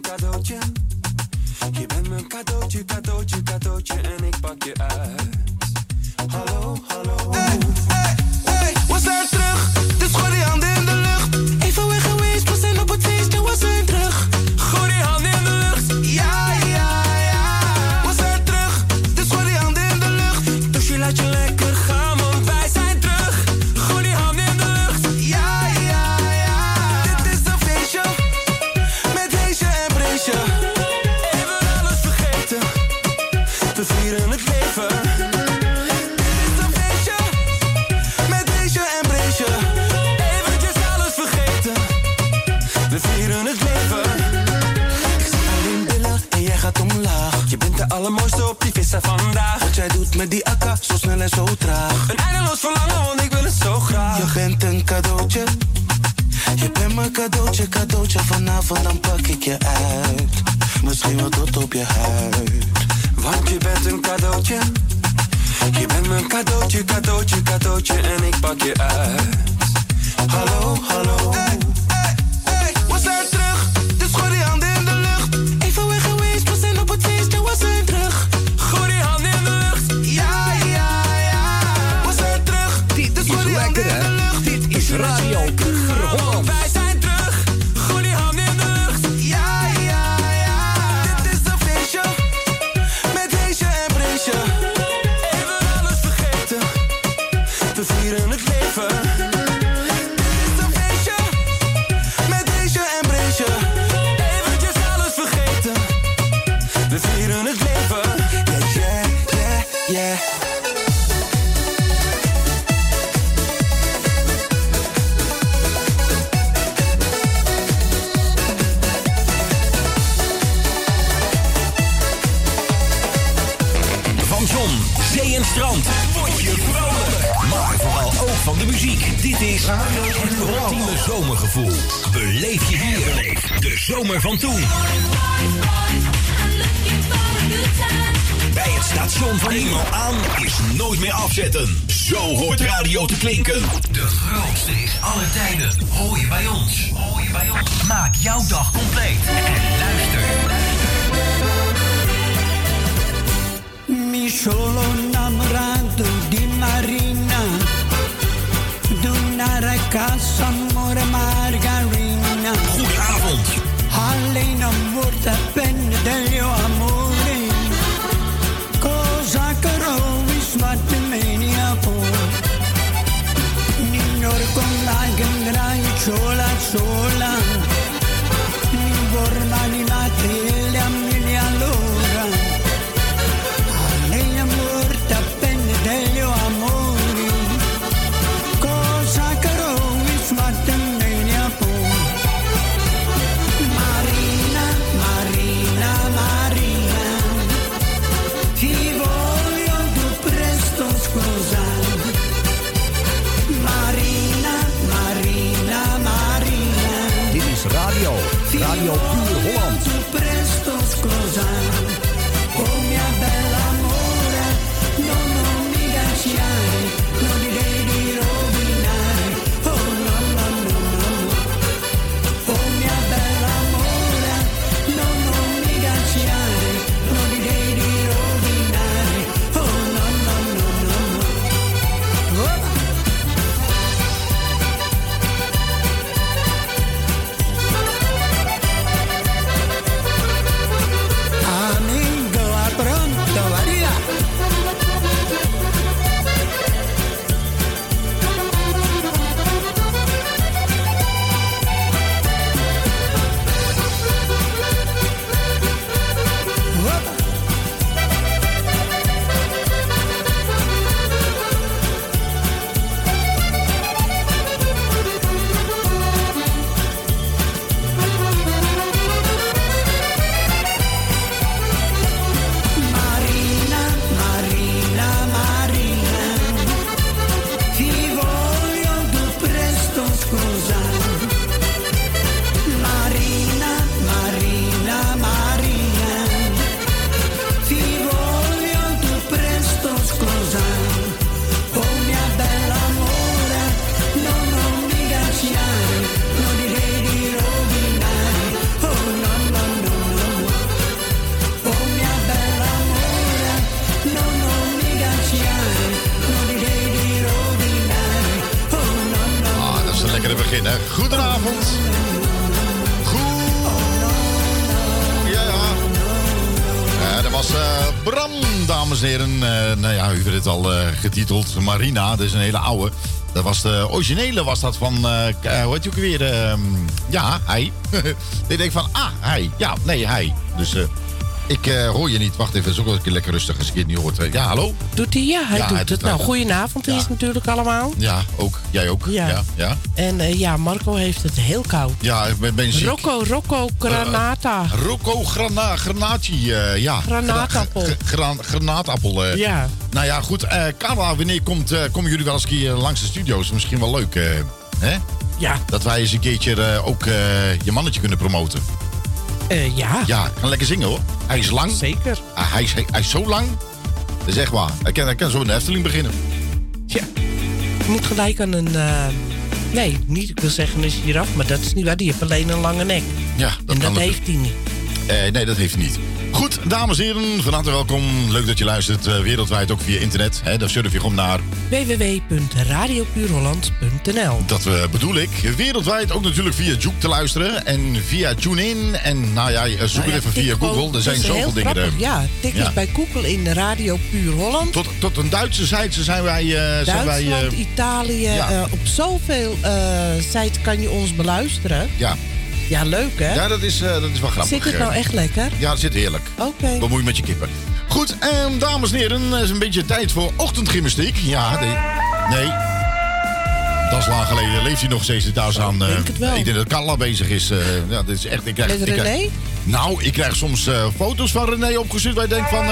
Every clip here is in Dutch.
een. Je bent mijn cadeautje, cadeautje, cadeautje en ik pak je uit. Getiteld. Marina, dat is een hele oude. Dat was de originele, was dat van, eh, hoe heet je ook weer? Ehm, ja, hij. ik denk van, ah, hij. Ja, nee, hij. Dus eh, ik hoor je niet. Wacht even, ook wel een keer lekker rustig als ik het niet hoort. Ja, hallo? Doet hij? Ja, hij Ja, doet hij doet het. Nou, goedenavond Ja. is natuurlijk allemaal. Ja, ook. Jij ook? Ja. Ja, ja. En ja, Marco heeft het heel koud. Ja, ik ben, ben ziek. Rocco, Rocco, Granata. Rocco grana, Granati, ja. Granaatappel. Gra- gra- granaatappel. Ja. Nou ja, goed. eh Carla, wanneer komt, eh, komen jullie wel eens een keer langs de studio's? Misschien wel leuk, eh, hè? Ja, Dat wij eens een keertje eh, ook eh, je mannetje kunnen promoten. eh, ja, Ja, kan lekker zingen hoor. Hij is lang. zeker. Ah, hij, is, hij is zo lang. Echt waar. Hij kan, hij kan zo in de Efteling beginnen. Ja. Je moet gelijk aan een... eh, nee, niet, ik wil zeggen een giraf, maar dat is niet waar. Die heeft alleen een lange nek. Ja, dat en dat heeft hij niet. Eh, nee, dat heeft hij niet. Goed, dames en heren, van harte welkom. Leuk dat je luistert. eh, wereldwijd ook via internet. Hè, dan surf je gewoon naar www.radiopuurholland.nl Dat eh, bedoel ik. Wereldwijd ook natuurlijk via Juke te luisteren. En via TuneIn. En nou ja, eh, zoek Nou ja, het even via Google. Er zijn zoveel dingen. grappig. er. Ja, tik Ja. bij Google in Radio Puur Holland. Tot, tot een Duitse zijde zijn wij... eh, zijn wij Duitsland, Italië, ja. op zoveel sites kan je ons beluisteren. ja. Ja, leuk hè? ja, dat is, eh, dat is wel grappig. Zit het nou echt lekker? Ja, het zit heerlijk. Oké. Bemoei met je kippen. Goed, ehm, dames en heren, het is een beetje tijd voor ochtendgymnastiek. Ja, nee. nee. Dat is lang geleden. Leeft hij nog steeds thuis aan? Ik eh, denk het wel. Ik denk dat Carla bezig is. eh, ja, dit is echt, ik krijg, Met ik krijg- René? nou, ik krijg soms foto's van René opgestuurd waar ik denk van...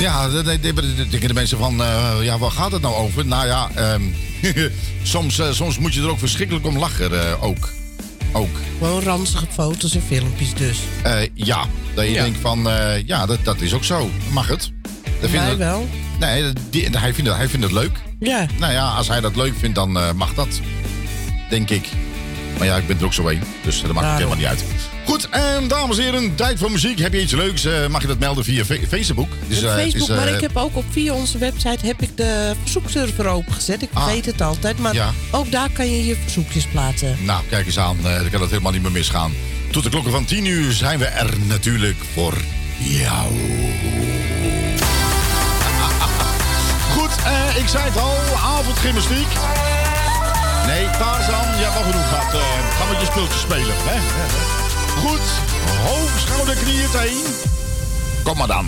ja, dan denken de mensen van, eh, ja, waar gaat het nou over? Nou ja, ehm, soms, eh, soms moet je er ook verschrikkelijk om lachen, eh, ook. Ook. Gewoon ranzige foto's en filmpjes dus. Ja, dat je Ja. denkt van, ja, dat, dat is ook zo. Mag het? Dat Mij wel. Nee, die, hij, vindt het, hij vindt het leuk. Ja. Nou ja, als hij dat leuk vindt, dan mag dat. Denk ik. Maar ja, ik ben er ook zo een. Dus dat maakt het Daarom. helemaal niet uit. Goed, en dames en heren, tijd voor muziek. Heb je iets leuks? eh, mag je dat melden via Facebook? Dus, Facebook, is, eh, maar ik heb ook op via onze website heb ik de verzoekserver opengezet. Ik Ah. vergeet het altijd, maar Ja. ook daar kan je je verzoekjes plaatsen. Nou, kijk eens aan. dan kan het helemaal niet meer misgaan. Tot de klokken van 10 uur zijn we er natuurlijk voor jou. Goed, ik zei het al. Avondgymnastiek. Nee, Tarzan, je hebt al genoeg gehad. Eh, ga met je speeltjes spelen. Hè? Goed, hoofd, schouder, knieën, teen. Kom maar dan.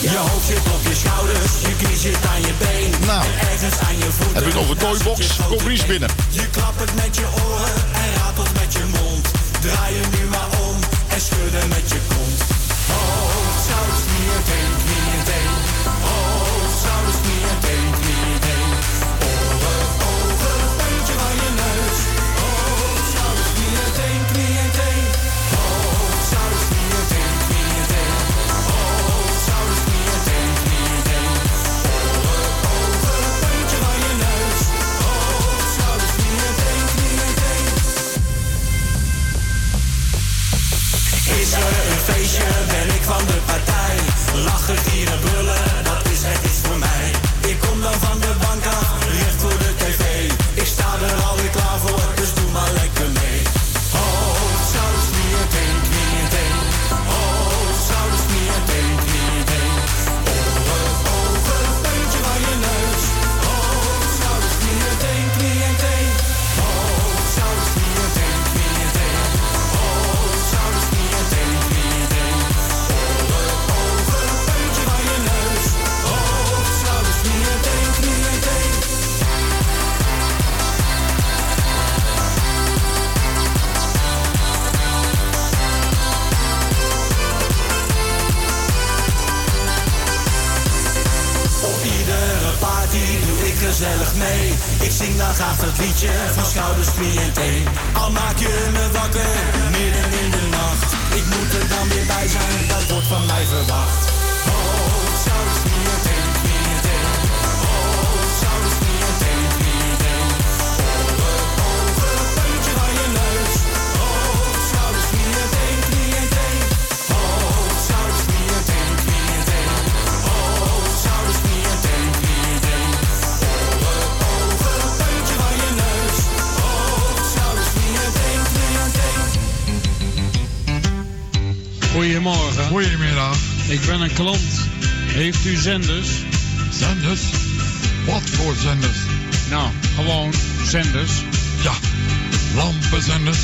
Je hoofd zit op je schouders, je knie zit aan je been. Nou. En ergens aan je voeten. Heb je het over toybox? Kom Ries binnen. Je klappert met je oren en ratelt met je mond. Draai je nu maar om en schudden met je kont. Hoofd, schouders, knieën, teen, knieën, Een feestje, ben ik van de partij. Lachen, gieren, brullen, Ik zing dan graag het liedje van schouders, knie en teen. Al maak je me wakker, midden in de nacht. Ik moet er dan weer bij zijn, dat wordt van mij verwacht. Goedemiddag. Ik ben een klant. Heeft u zenders? Zenders? Wat voor zenders? Nou, gewoon zenders. Ja, lampenzenders,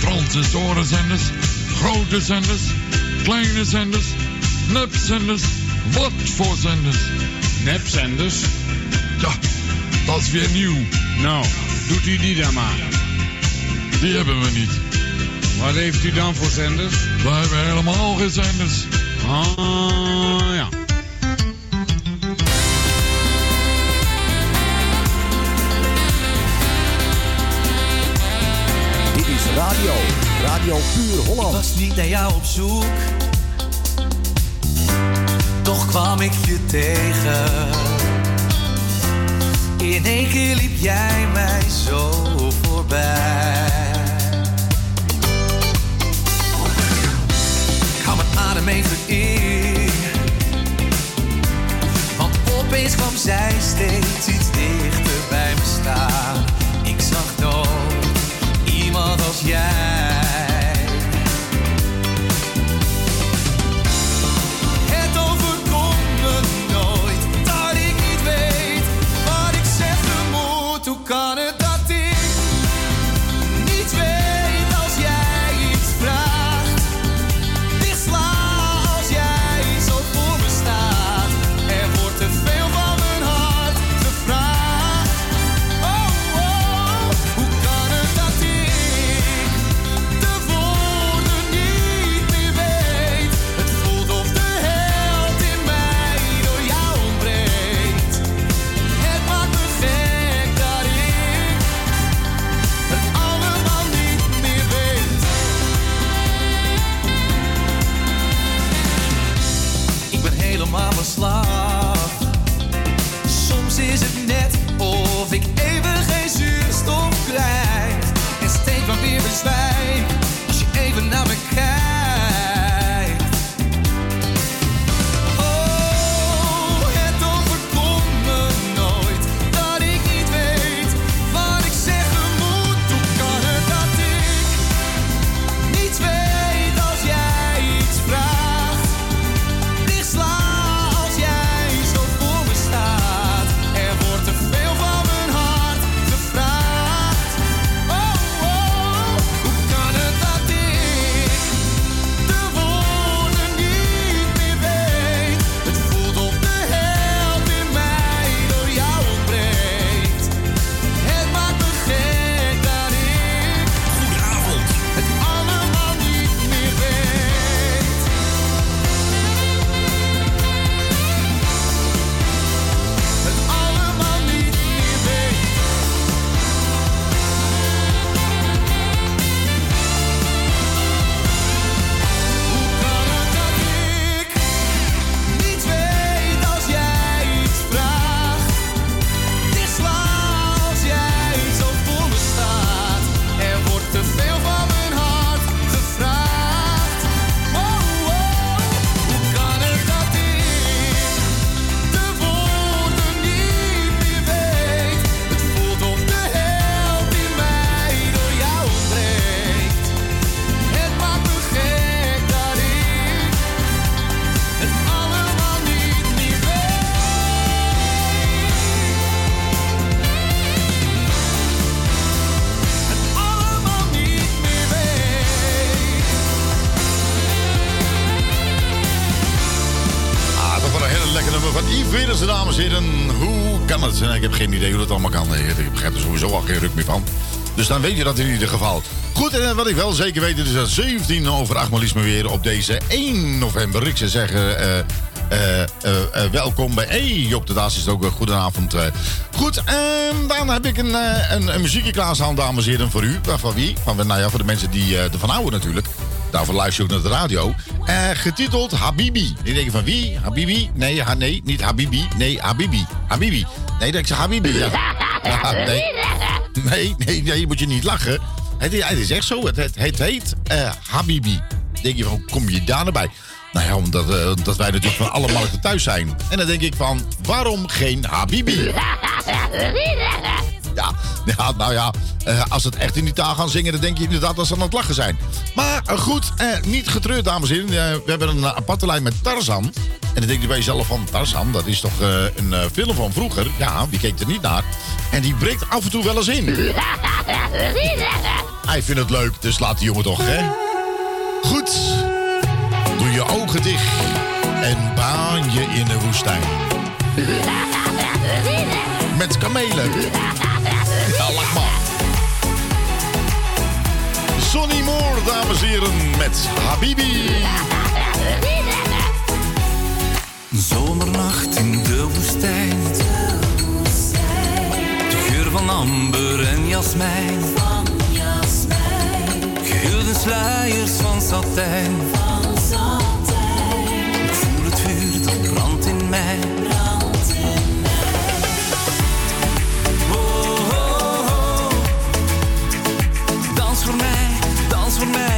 transistorenzenders, grote zenders, kleine zenders, nepzenders. Wat voor zenders? Nepzenders? Ja, dat is weer nieuw. Nou, doet u die dan maar. Die hebben we niet. Wat heeft u dan voor zenders? We hebben helemaal geen zenders. Ah, ja. Dit is radio. Radio Puur Holland. Ik was niet naar jou op zoek. Toch kwam ik je tegen. In één keer liep jij mij zo voorbij. Even in. Want opeens kwam zij steeds iets dichter bij me staan. Ik zag nooit iemand als jij. Yves Wedersen, dames en heren. Hoe kan het? Ik heb geen idee hoe dat allemaal kan. Ik begrijp er sowieso al geen ruk meer van. Dus dan weet je dat in ieder geval. Goed, en wat ik wel zeker weet, is dat 17 over 8 maar weer op deze 1 november. Ik zou zeggen, eh, eh, eh, welkom bij... Hey, Job de Daas is het ook. goedenavond. Goed, en dan heb ik een, een, een muziekje klaarstaan, dames en heren, voor u. Van wie? Van, nou ja, voor de mensen die ervan houden natuurlijk. Daarvoor luister je ook naar de radio. Eh, getiteld Habibi. Ik denk van wie? Habibi? Nee, ha, nee, niet Habibi. Nee, Habibi. Habibi. Nee, dat ik zeg Habibi. Ja. Ja, nee. Nee, nee, moet je niet lachen. Het, is- het is echt zo. Het, het, heet eh, Habibi. Denk je van, kom je daar naar bij? Nou ja, omdat, omdat wij natuurlijk van alle markten thuis zijn. En dan denk ik van, waarom geen Habibi? Ja, nou ja, eh, als ze het echt in die taal gaan zingen, dan denk je inderdaad dat ze aan het lachen zijn. Maar eh, goed, eh, niet getreurd, dames en heren. we hebben een aparte lijn met Tarzan. En dan denk je bij jezelf van, Tarzan, dat is toch een film van vroeger? Ja, die keek er niet naar. En die breekt af en toe wel eens in. Hij vindt het leuk, dus laat die jongen toch, hè? Goed, doe je ogen dicht en baan je in de woestijn. Met kamelen. Zonnie Moor, Moore, dames en heren, met Habibi. Zomernacht in de woestijn. de geur van amber en jasmijn. Van jasmijn. Gehulde sluiers van satijn. Van satijn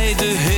zij de hemel.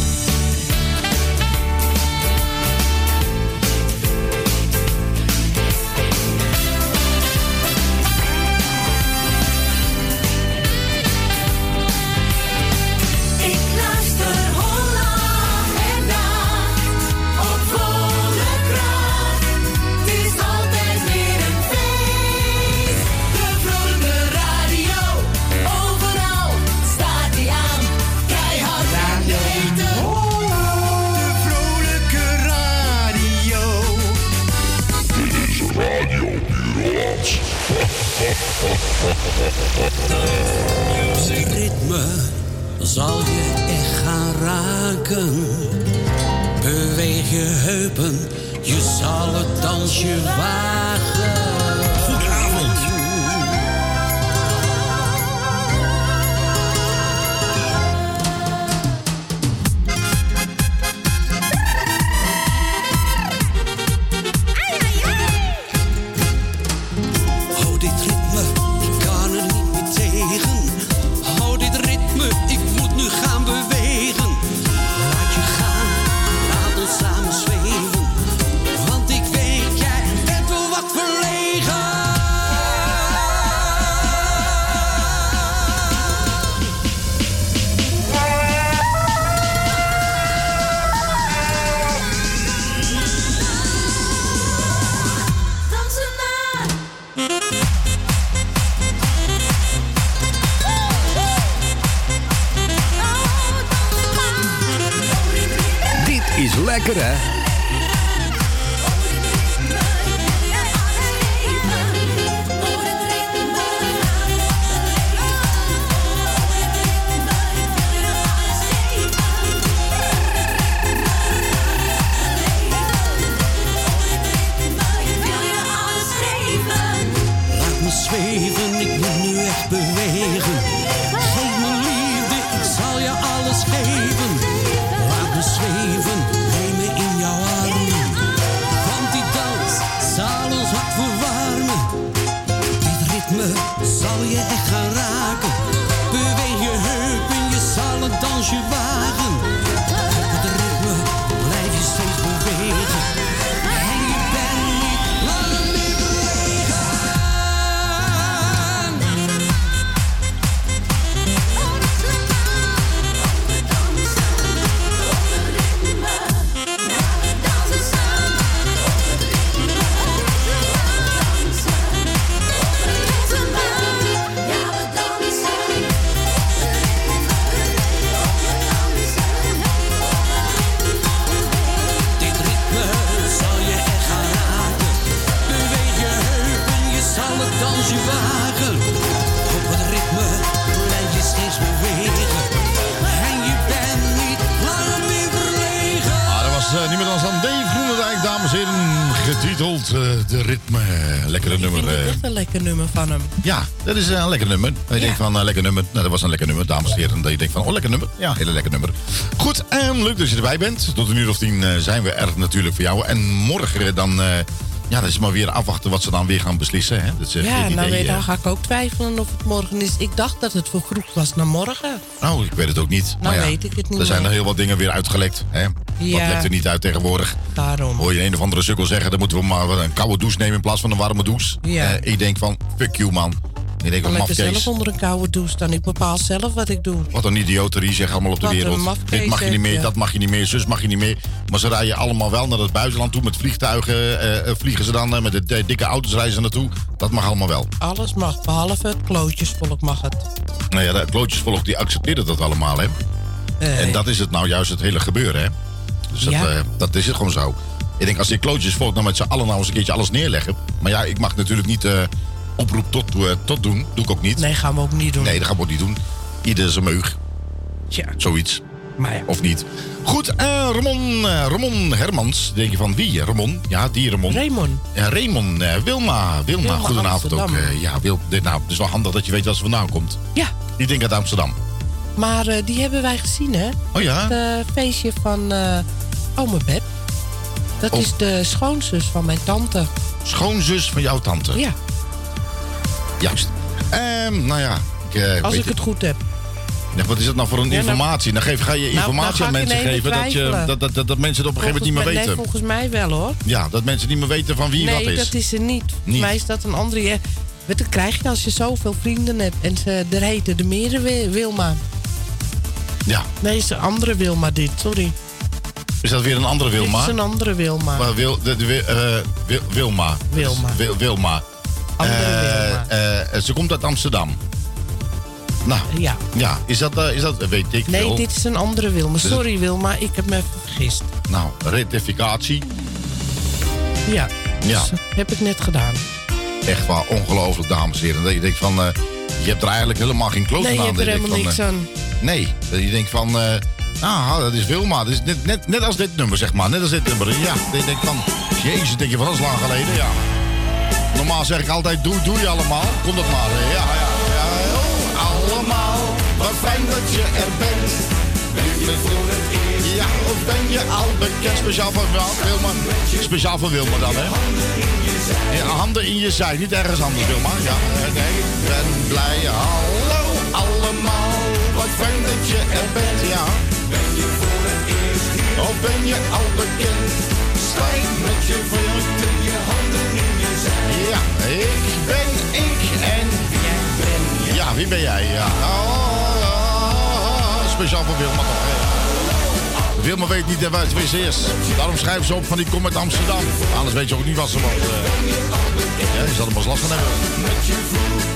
Eh, De Ritme. Lekkere nummer. Ik vind eh. echt een lekker nummer van hem. Ja, dat is eh, een lekker nummer. En je denkt van, eh, lekker nummer. Nou, dat was een lekker nummer, dames en heren. Dat je denkt van, oh, lekker nummer. Ja, hele lekker nummer. Goed, en leuk dat je erbij bent. Tot een uur of tien eh, zijn we er natuurlijk voor jou. En morgen dan, eh, ja, dat is maar weer afwachten wat ze dan weer gaan beslissen. Hè? Dat is Ja, nou idee, weet, eh. dan ga ik ook twijfelen of het morgen is. Ik dacht dat het vervroegd was naar morgen. Oh, ik weet het ook niet. Nou Maar ja, weet ik het niet Er zijn er heel wat dingen weer uitgelekt. Hè? Wat lekt er niet uit tegenwoordig? Daarom. Hoor je een of andere sukkel zeggen, dan moeten we maar een koude douche nemen in plaats van een warme douche. Ja. Eh, ik denk van, fuck you man. Ik denk lekker zelf onder een koude douche staan. Ik bepaal zelf wat ik doe. Wat een idioterie zeggen allemaal op de Wat wereld. Dit mag je niet zeg meer, dat mag je niet meer, zus mag je niet meer. Maar ze rijden allemaal wel naar het buitenland toe met vliegtuigen. eh, eh, vliegen ze dan eh, met de dikke auto's reizen ze naartoe. Dat mag allemaal wel. Alles mag, behalve het klootjesvolk mag het. Nou ja, de klootjesvolk die accepteren dat allemaal, hè. En dat is het nou juist het hele gebeuren, hè. Dus dat, Ja. dat is het gewoon zo. Ik denk, als die klootjesvolk nou met z'n allen nou eens een keertje alles neerleggen. Maar ja, ik mag natuurlijk niet oproep tot, eh, tot doen. Doe ik ook niet. Nee, gaan we ook niet doen. Nee, dat gaan we ook niet doen. Ieder zijn meug. Tja, Zoiets. maar ja. Of niet. Goed, eh, Ramon, eh, Ramon Hermans. Denk je van wie? Ramon? Ja, die Ramon. Raymond. Ja, Raymond, Wilma. Wilma, Wilma goedenavond ook. Amsterdam. Ja, Wil, dit, nou, het is wel handig dat je weet waar ze vandaan komt. Ja, Die denkt uit Amsterdam. maar die hebben wij gezien, hè? Oh ja? Het feestje van eh ome Beb. Dat Oh. is de schoonzus van mijn tante. Schoonzus van jouw tante. Ja, Juist. Ehm, nou ja. Ik, eh, als ik het goed heb. Ja, wat is dat nou voor een Ja, nou- informatie? Dan geef, ga je Nou, informatie aan ga mensen geven dat, je, dat, dat, dat, dat mensen het op een gegeven moment niet meer weten. Nee, volgens mij wel, hoor. Ja, dat mensen niet meer weten van wie nee, wat is. dat is er niet. Volgens Niet. mij is dat een andere... eh, Wat dat krijg je als je zoveel vrienden hebt. En ze, er heten de meerdere Wi- Wilma. Ja. Nee, is een andere Wilma dit, sorry. Is dat weer een andere Wilma? Dit is een andere Wilma. Maar Wil, de, de, Wil- eh, Wil- Wilma. Wilma. Wil- Wilma. Ze komt uit Amsterdam. Nou, Ja. ja. Is dat, eh, is dat weet ik Nee, veel. dit is een andere Wilma. Dus- Sorry Wilma, ik heb me even vergist. Nou, rectificatie. Ja, Ja. dus, heb ik net gedaan. Echt wel ongelooflijk, dames en heren. Dat je denkt van, eh, je hebt er eigenlijk helemaal geen kloot Nee, je aan. hebt er je denkt helemaal van, niks eh, aan. Nee, dat je denkt van, eh, ah, dat is Wilma. Dat is net, net, net als dit nummer, zeg maar. Net als dit nummer. Ja, dat je denkt van, jezus, denk je van, dat is lang geleden, ja. Normaal zeg ik altijd, doe, doe je allemaal. Kom dat maar. Ja, ja, ja. Oh, allemaal, wat fijn dat je er bent. Ben je voor het eerst? Ja, of ben je al bekend? Speciaal van Wilma. Speciaal van Wilma dan, hè? Ja, handen in je zij, niet ergens anders, Wilma. Ja, nee, ik ben blij. Hallo allemaal, wat fijn dat je er bent, ja. Ben je voor het eerst Of ben je al bekend? Strijd met je voeten, ik ben ik en jij ben Ja, wie ben jij? Ja. Oh, oh, speciaal voor Wilma toch, hè? Wilma weet niet waar het is eerst. Daarom schrijven ze op van die kom uit Amsterdam. Anders weet je ook niet wat ze woont. eh. Ja, die zal er pas last van hebben.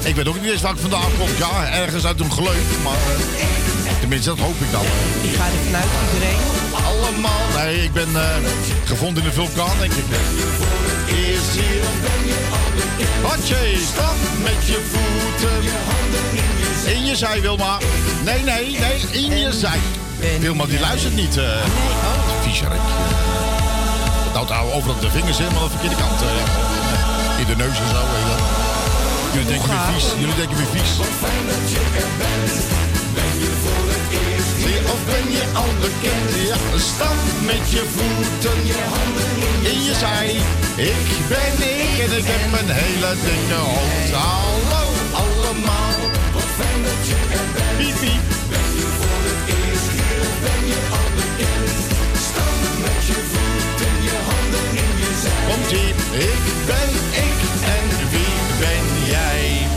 Ik weet ook niet eens waar ik vandaan kom. Ja, ergens uit een gleuf. Maar eh, tenminste, dat hoop ik dan. Ik ga er vanuit iedereen. Allemaal. Nee, ik ben eh, gevonden in de vulkaan, denk ik. Eerst hier. Handje, stap met je voeten. In je zij, Wilma. Nee, nee, nee, in je zij. Wilma, die luistert niet. eh Viezerik. Het houdt ouwe overal de vingers aan de verkeerde kant. eh, in de neus en zo, je. Jullie denken weer vies. Jullie denken weer vies. Zie, Of ben je al bekend? Ja, stand met je voeten. In je zij. Ik ben ik en ik heb een hele dikke hoofd. Hallo allemaal. Wat dat je er bent. Piep. Ben je voor het eerst hier ben je al bekend? Stand met je voeten, je handen in je zij. Komt ie. Ik ben ik en wie ben jij?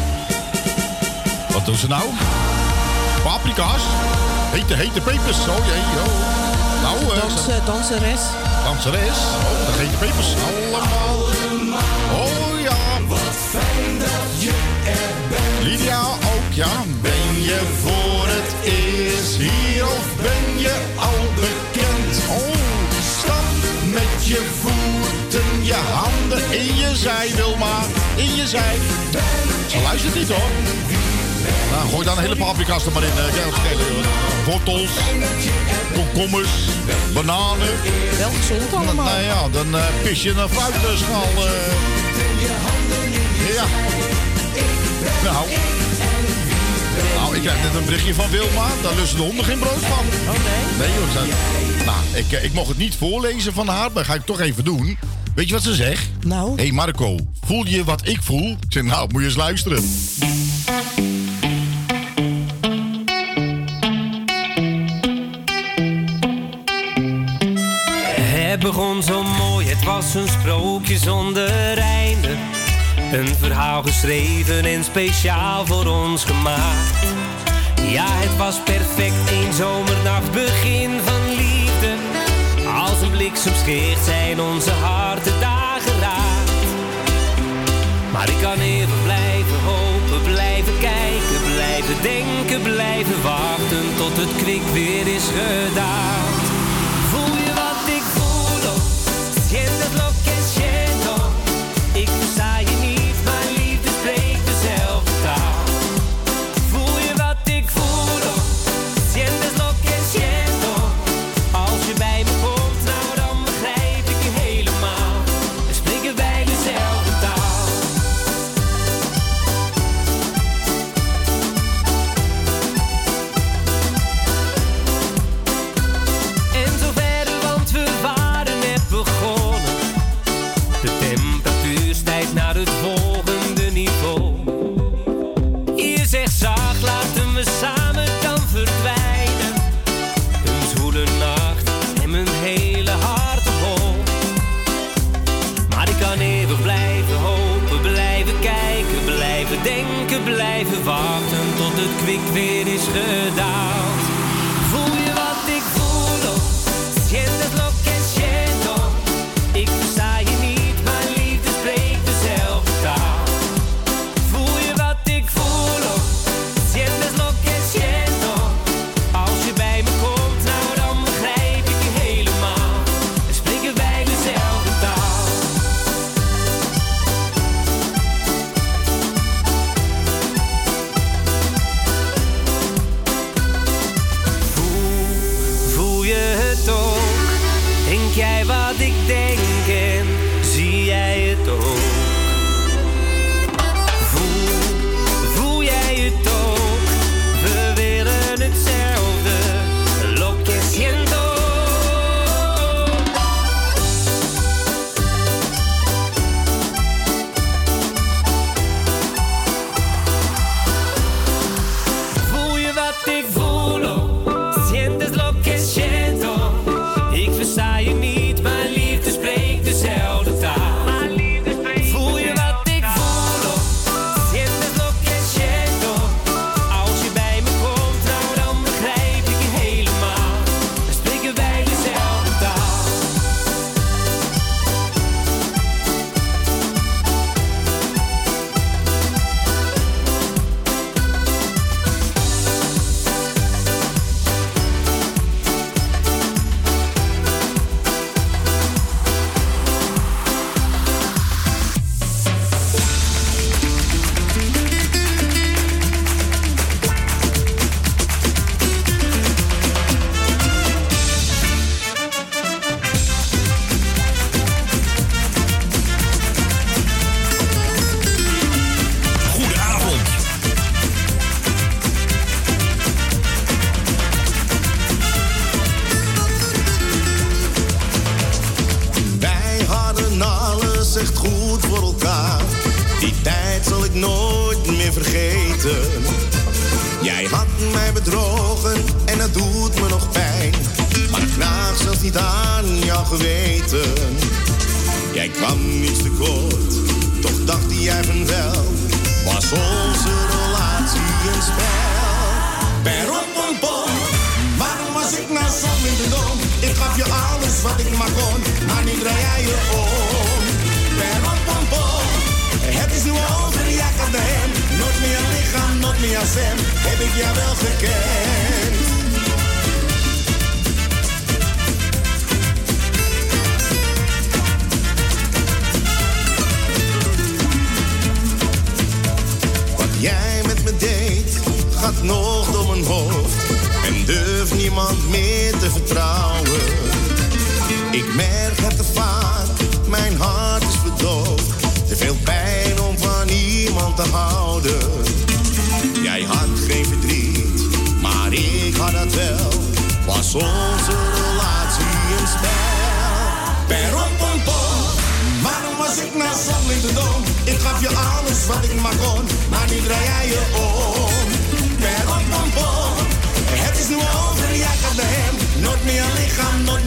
Wat doen ze nou? Paprika's? Hete, hete pepers. Oh jee, oh. Nou, Dansen, danseres. danseres. Oh, de hete pepers. Allemaal. Oh ja. Wat fijn dat je er bent. Lydia ook, ja. Ben je voor het eerst hier of ben je al bekend? Oh, stap met je voeten, je handen in je zij, Wilma. In je zij. Ze luistert niet hoor. Nou, gooi dan een hele paprika's er maar in. Uh, Wortels, komkommers, bananen. Wel gezond allemaal. Nou ja, dan eh, pis je een fruitschaal. eh. Ja. Nou. Nou, ik krijg net een berichtje van Wilma. Daar lusten de honden geen brood van. Oh nee? Nee nou, ik, ik mocht het niet voorlezen van haar, maar ga ik toch even doen. Weet je wat ze zegt? Nou? Hé hey Marco, voel je wat ik voel? Ik zeg, nou, moet je eens luisteren. Het begon zo mooi, het was een sprookje zonder einde. Een verhaal geschreven en speciaal voor ons gemaakt. Ja, het was perfect, een zomernacht, begin van liefde. Als een bliksemschicht zijn onze harten daar geraakt. Maar ik kan even blijven hopen, blijven kijken, blijven denken, blijven wachten tot het kwik weer is gedaald. Denken, blijven wachten tot het kwik weer is gedaald.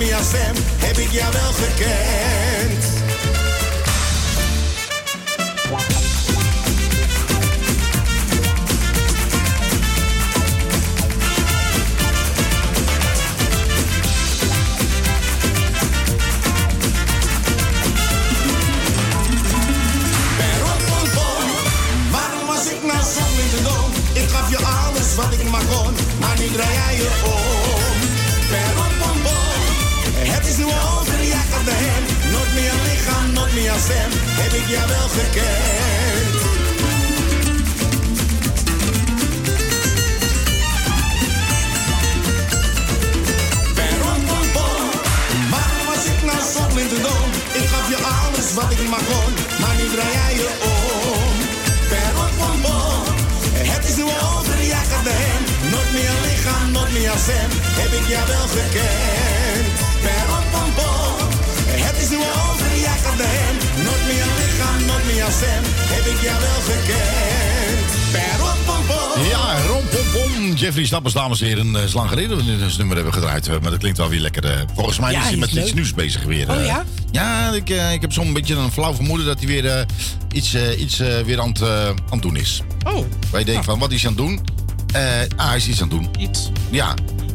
Stem, heb ik jou wel gekend. Waarom was ik nou zo dom? Ik gaf je alles wat ik maar kon, maar nu draai jij je om. Stem, heb ik jou wel gekend. Nou zo dom? Ik gaf je alles wat ik maar kon, maar nu draai jij je om. Per op een pom, het is nu over, jij gaat naar hem. Nooit meer lichaam, nooit meer stem, heb ik jou wel gekend. Per op een pom, het is nu over, hem. Nooit meer lichaam, nooit meer stem, heb ik jou wel gekend. Per op een pom. Ja, rompompom. Jeffrey Stappers, dames en heren. Het is lang geleden dat we dit nummer hebben gedraaid. eh, Maar dat klinkt wel weer lekker. eh. Volgens mij Ja, is hij met iets nieuws bezig weer. Oh eh. ja? Ja, ik, eh, ik heb zo'n beetje een flauw vermoeden dat hij weer eh, iets, eh, iets eh, weer aan het, eh, aan het doen is. Oh. Waar je denkt van, wat is hij aan het doen? Eh, ah, hij is iets aan het doen. Iets. Ja,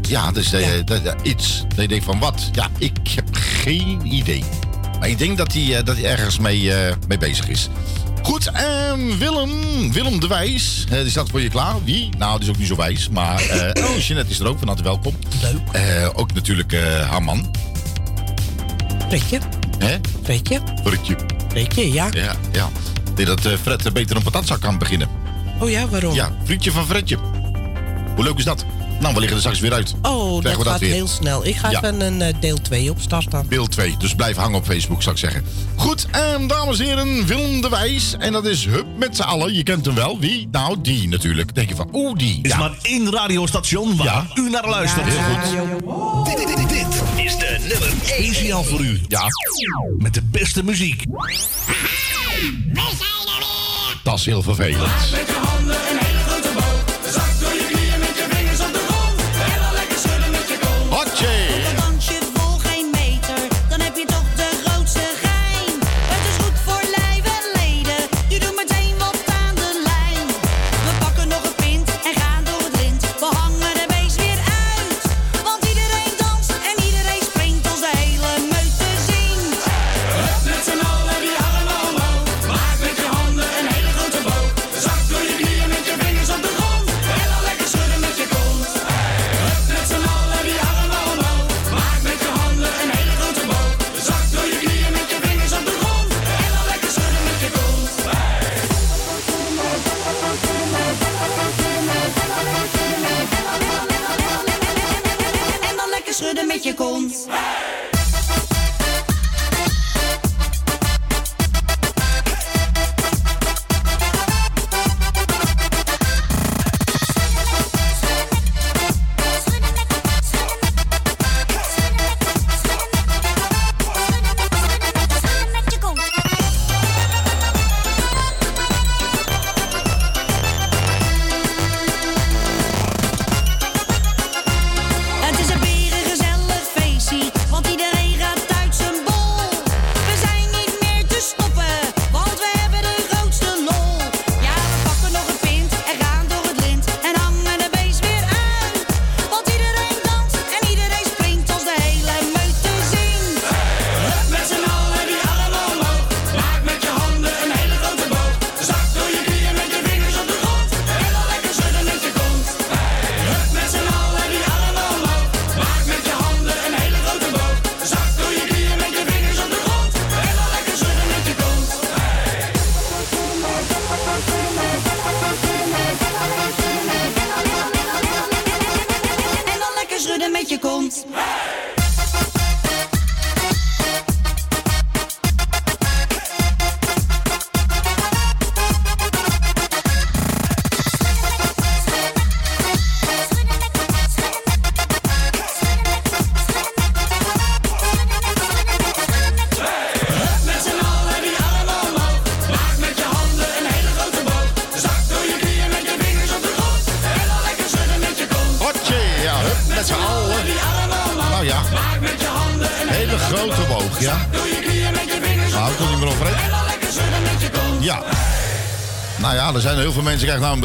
ja dus eh, dat- dat- iets. Dat je denkt van, wat? Ja, ik heb geen idee. Maar ik denk dat hij, eh, dat hij ergens mee, eh, mee bezig is. Goed, ehm, Willem, Willem de Wijs, eh, die staat voor je klaar. Wie? Nou, die is ook niet zo wijs, maar... eh oh, Jeanette is er ook, van harte welkom. Leuk. Ook natuurlijk eh, haar man. Fredje. Hè? Fredje. Fredje. Fredje, ja. Ja, ja. Ik denk dat Fred beter een patatzak kan beginnen. Oh ja, waarom? Ja, frietje van Fredje. Hoe leuk is dat? Nou, we liggen er straks weer uit. Oh, dat we gaat weer. heel snel. Ik ga Ja. even een eh, deel 2 opstarten. Beeld 2. Dus blijf hangen op Facebook, zou ik zeggen. Goed, en dames en heren, Willem de Wijs. En dat is Hup met z'n allen. Je kent hem wel. Wie? Nou, die natuurlijk. Denk je van, oeh, die. Is maar één radiostation waar u naar luistert. Heel goed. Dit, dit, dit, dit is de nummer 1 signaal voor u. Ja. Met de beste muziek. Dat is heel vervelend. Schudden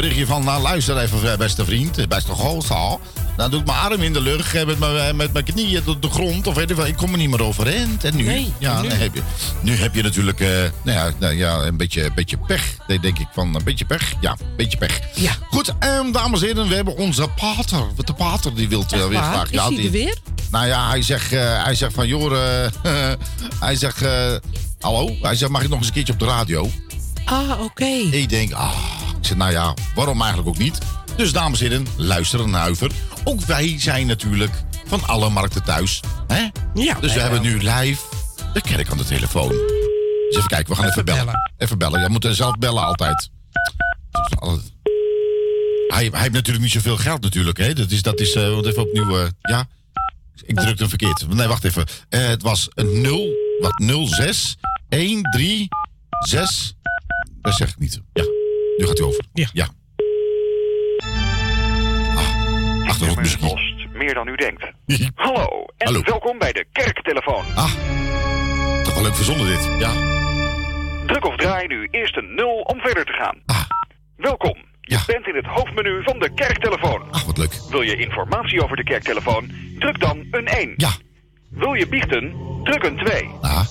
berichtje van. Nou, luister even, eh, beste vriend. eh, Beste gozer. Dan doe ik mijn arm in de lucht. eh, Met mijn, met mijn knieën op de grond. Of weet ik wel. Ik kom er niet meer overeind. En nu? Nee, ja, nu? Heb je, nu heb je natuurlijk nou ja, nou ja, een beetje, beetje pech. Denk ik van een beetje pech. Ja, een beetje pech. Ja. Goed, ehm, dames en heren. We hebben onze pater. De pater die wil weer waar? graag. Is ja, hij die- er weer? Nou ja, hij zegt, hij zegt van, joh, hij zegt, hallo? Hij zegt, mag ik nog eens een keertje op de radio? Ah, oké. Ik denk, ah, nou ja, waarom eigenlijk ook niet? Dus dames en heren, luister en huiver. Ook wij zijn natuurlijk van alle markten thuis. Hè? Ja, dus we hebben nu live de kerk aan de telefoon. Dus even kijken, we gaan even, bellen. Even bellen, je moet zelf bellen altijd. Hij, hij heeft natuurlijk niet zoveel geld natuurlijk, hè? Dat is, dat is wat even opnieuw, eh, ja? Ik drukte hem verkeerd. Nee, wacht even. Eh, het was een 0, wat 06 13 6. Dat zeg ik niet. Ja, nu gaat hij over. Ja. ja. Ah, achtergrondmuziek. meer dan u denkt. Hallo en Hallo. welkom bij de kerktelefoon. Ah, toch wel leuk verzonnen dit. Ja. Druk of draai nu eerst een 0 om verder te gaan. Ah. Welkom. Je bent in het hoofdmenu van de kerktelefoon. Ach, wat leuk. Wil je informatie over de kerktelefoon? Druk dan een 1. Ja. Wil je biechten? Druk een 2. Ah,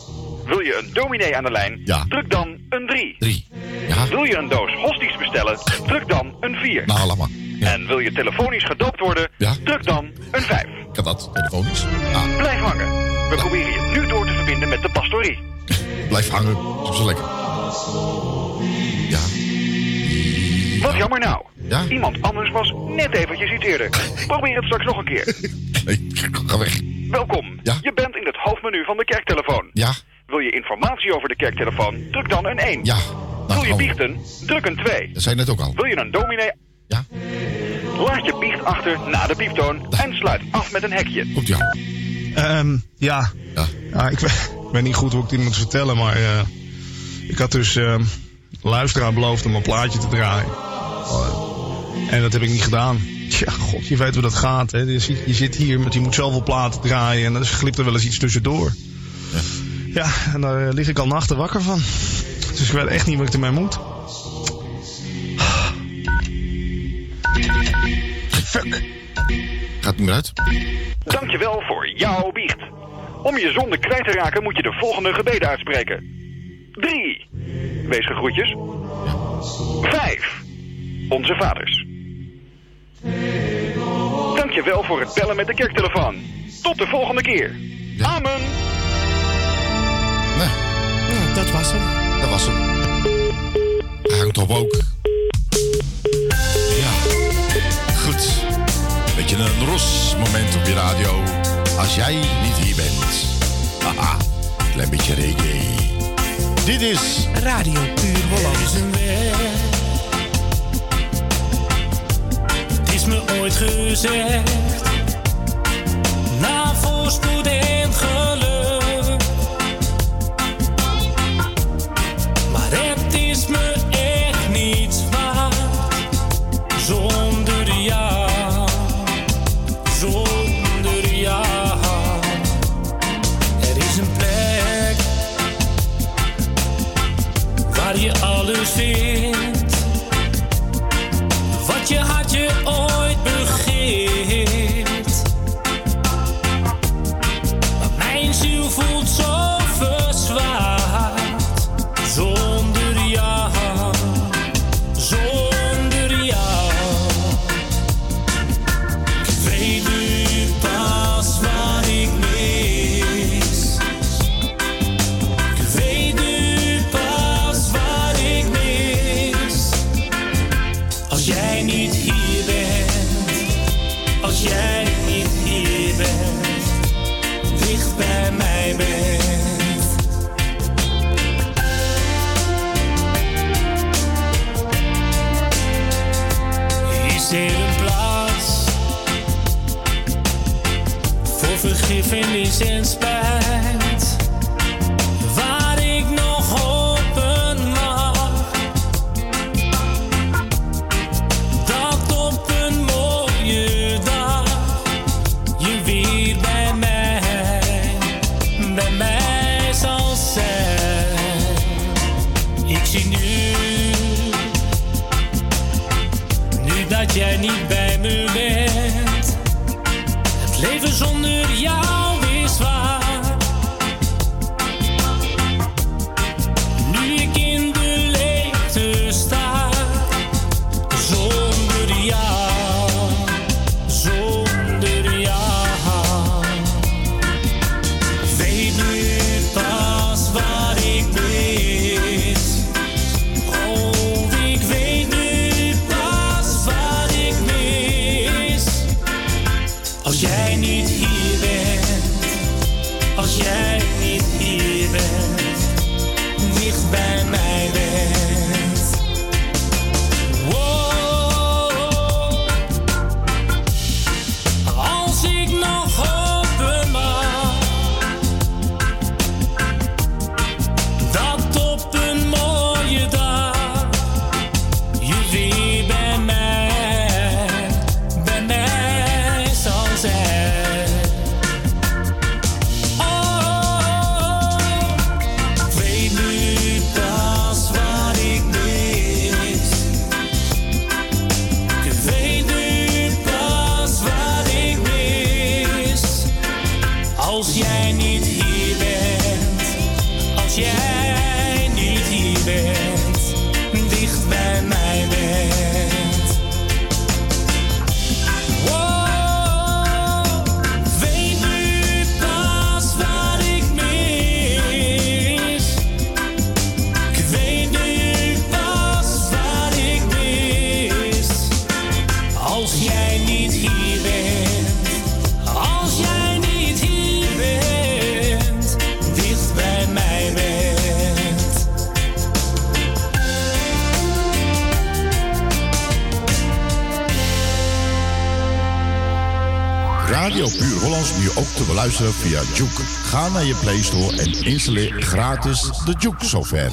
Wil je een dominee aan de lijn? Ja. Druk dan een 3. 3. Ja. Wil je een doos bestellen? Druk dan een 4. Nou, laat maar. En wil je telefonisch gedoopt worden? Ja. Druk dan een 5. Kan dat telefonisch? Ah, Blijf hangen. We proberen je nu door te verbinden met de pastorie. blijf hangen. Dat is zo lekker. Ja. Wat jammer nou. Ja? Iemand anders was net eventjes iets eerder. Probeer het straks nog een keer. Nee, ga weg. Welkom. Ja? Je bent in het hoofdmenu van de kerktelefoon. Ja. Wil je informatie over de kerktelefoon? Druk dan een 1. Ja. Wil je biechten? Druk een 2. Dat zei je net ook al. Wil je een dominee? Ja. Laat je biecht achter na de pieptoon en sluit af met een hekje. Komt ja. Ehm, ja. Ja. Ja, ik, weet, niet goed hoe ik dit moet vertellen, maar eh, ik had dus ehm luisteraar beloofd om een plaatje te draaien. Oh, en dat heb ik niet gedaan. Ja, god, je weet hoe dat gaat. Hè. Je, zit, je zit hier, met je moet zoveel platen draaien en dan glipt er wel eens iets tussendoor. Ja, en daar eh, lig ik al nachten wakker van. Dus ik weet echt niet wat ik ermee moet. Fuck. Gaat niet meer uit. Dankjewel voor jouw biecht. Om je zonde kwijt te raken moet je de volgende gebeden uitspreken. 3. Wees gegroetjes. 5. Onze vaders. Dankjewel voor het bellen met de kerktelefoon. Tot de volgende keer. Amen. Nee, Ja, dat was hem. Was hem. Hij hangt op ook. Ja. Goed. Beetje een ros moment op je radio. Als jij niet hier bent. Haha. Klein beetje reggae. Dit is Radio Puur Holland. Het is me ooit gezegd. Na voorspoed en geluk. via Juke. Ga naar je Play Store en installeer gratis de Juke software.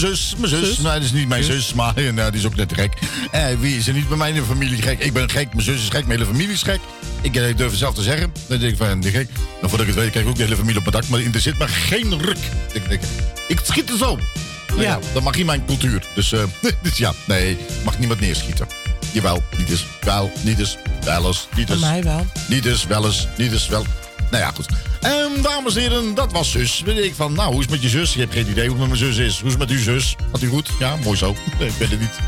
De zus, mijn zus. Zus? Nee, dat is niet mijn Zus? zus, maar eh, nou, die is ook net gek. Eh, wie is er niet bij mij in de familie gek? Ik ben gek, mijn zus is gek, mijn hele familie is gek. Ik eh, durf het zelf te zeggen. Dan denk ik van, die gek. Dan voordat ik het weet, krijg ik ook de hele familie op mijn dak. Maar er zit maar geen ruk. Ik, denk, ik schiet er zo. Nou ja. dat mag in mijn cultuur. Dus, dus ja, nee, mag niemand neerschieten. Jawel, niet eens. Wel, niet eens. Wel eens, niet eens. mij wel. Niet eens, wel eens, niet eens, wel. Nou ja, goed. Ehm, dames en heren, dat was zus. Weet ik van, nou, hoe is het met je zus? Je hebt geen idee hoe het met mijn zus is. Hoe is met uw zus? Had u goed? Ja, mooi zo. Ik weet het niet.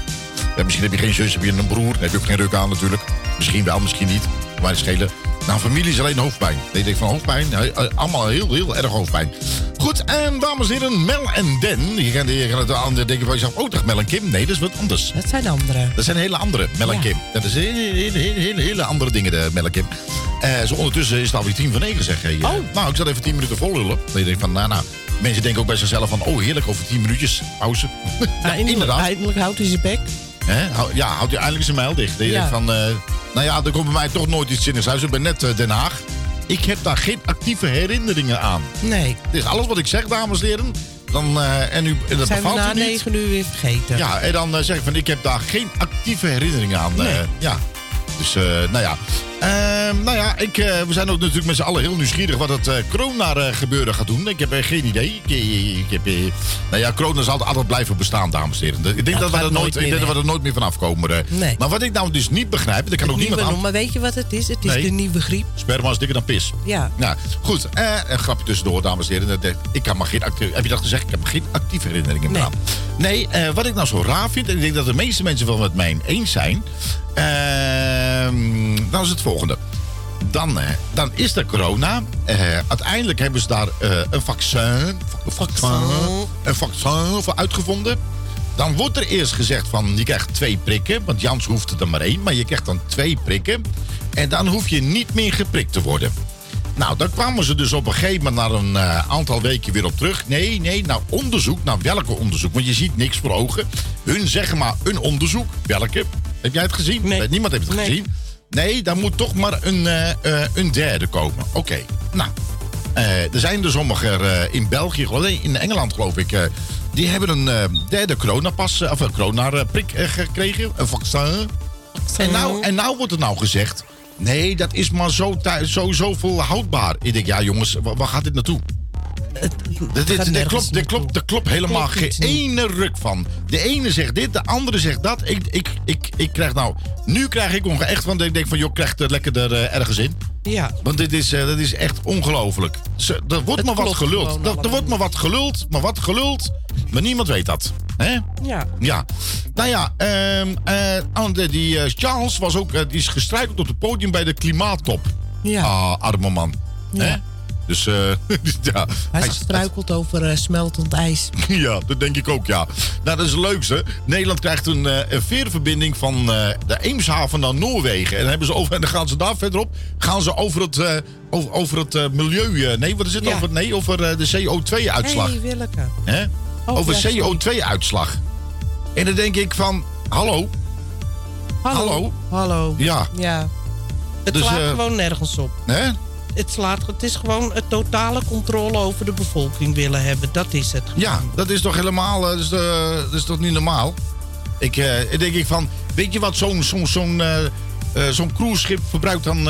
Ja, misschien heb je geen zus, heb je een broer. Dan heb je ook geen ruk aan natuurlijk. Misschien wel, misschien niet. Maar het schelen. Nou, familie is alleen hoofdpijn. Nee, ik van hoofdpijn. eh, Allemaal heel, heel erg hoofdpijn. Goed, en dames en heren, Mel en Den. Je gaat, je gaat het aan denken van jezelf, oh, toch Mel en Kim? Nee, dat is wat anders. Dat zijn andere. Dat zijn hele andere, Mel en. Kim. Dat is hele, hele, hele, hele, hele andere dingen, de Mel en Kim. Eh, zo ondertussen is het alweer tien van negen, zeg. Hey, eh, Nou, ik zat even tien minuten vol lullen. Dan denk van, nou, nou. Mensen denken ook bij zichzelf van, oh heerlijk, over tien minuutjes pauze. ja, inderdaad. eindelijk houdt hij zijn bek. Hè? Ja, houdt u eindelijk zijn mijl dicht. Dan denk Ja. van, eh, nou ja, er komt bij mij toch nooit iets zinnigs uit. Ik ben net eh, Den Haag. Ik heb daar geen actieve herinneringen aan. Nee. Dus alles wat ik zeg, dames en heren, dan, eh, en, u, en dat zijn we na negen uur weer vergeten. Ja, en dan eh, zeg ik van, ik heb daar geen actieve herinneringen aan. Nee. eh, ja. Dus, nou ja. Ehm, nou ja, ik, eh, we zijn ook natuurlijk met z'n allen heel nieuwsgierig wat het eh corona-gebeuren gaat doen. Ik heb eh, geen idee. Ik, eh, ik heb, eh, nou ja, corona zal altijd blijven bestaan, dames en heren. Ik denk, dat we, er nooit, ik meer denk dat we er nooit meer van afkomen. eh. Nee. Maar wat ik nou dus niet begrijp, dat kan ook niemand noemen, weet je wat het is? Het is Nee. de nieuwe griep. Sperma is dikker dan pis. Ja. Nou, goed. Eh, een grapje tussendoor, dames en heren. Eh, Ik kan maar geen actieve... Heb je dat gezegd? Ik heb geen actieve herinneringen meer aan. Nee, eh, wat ik nou zo raar vind... en ik denk dat de meeste mensen wel met mij eens zijn... ehm, dan is het volgende. Dan, eh, dan is er corona. Eh, uiteindelijk hebben ze daar eh, een vaccin, een vaccin, een vaccin voor uitgevonden. Dan wordt er eerst gezegd van je krijgt twee prikken. Want Jans hoeft er maar één. Maar je krijgt dan twee prikken. En dan hoef je niet meer geprikt te worden. Nou, daar kwamen ze dus op een gegeven moment na een aantal weken weer op terug. Nee, nee, nou onderzoek. Nou, welke onderzoek? Want je ziet niks voor ogen. Hun zeggen maar een onderzoek. Welke? Heb jij het gezien? Nee. Niemand heeft het Nee. gezien. Nee, daar moet toch maar een, eh, eh, een derde komen. Oké, nou. eh, er zijn er sommigen eh, in België, in Engeland geloof ik. die hebben een derde coronapas, of een coronaprik gekregen. Een vaccin. En nou, en nou wordt er nou gezegd... Nee, dat is maar zo, zo, zoveel houdbaar. Ik denk, ja jongens, wa- waar gaat dit naartoe? Dat, dit, klopt, dit klopt, dit klopt helemaal geen ene ruk van. De ene zegt dit, de andere zegt dat. Ik, ik, ik, ik krijg nou... Nu krijg ik onge- echt van... Ik denk van, joh, krijg het lekker er eh, ergens in. Ja. Want dit is, eh, dat is echt ongelooflijk. Er wordt maar wat geluld. Er, er wordt maar wat geluld, maar wat geluld. Maar niemand weet dat. Hè? Ja. Ja. Nou ja, ehm, eh, die Charles was ook, die is gestruikeld op het podium bij de klimaattop. Ja. Ah, arme man. Ja. Dus eh, ja. Hij is gestruikeld over eh, smeltend ijs. Ja, dat denk ik ook, ja. Nou, dat is het leukste. Nederland krijgt een, eh, een veerverbinding van de Eemshaven naar Noorwegen. En dan, hebben ze over, en dan gaan ze daar verderop gaan ze over het, over, over het milieu... nee, wat is het? Ja. Over, nee, over de CO2-uitslag. hey, Willeke. Hè? Oh, over ja, sorry. CO2-uitslag. En dan denk ik van, hallo? Hallo? Hallo. Ja. Ja. Het Dus, slaat gewoon nergens op. Hè? Het, slaat, het is gewoon het totale controle over de bevolking willen hebben. Dat is het. Ja, dat is toch helemaal, eh, dat is, eh, dat is toch niet normaal? Ik eh, denk ik van, weet je wat zo'n zo'n zo'n zo'n cruiseschip verbruikt dan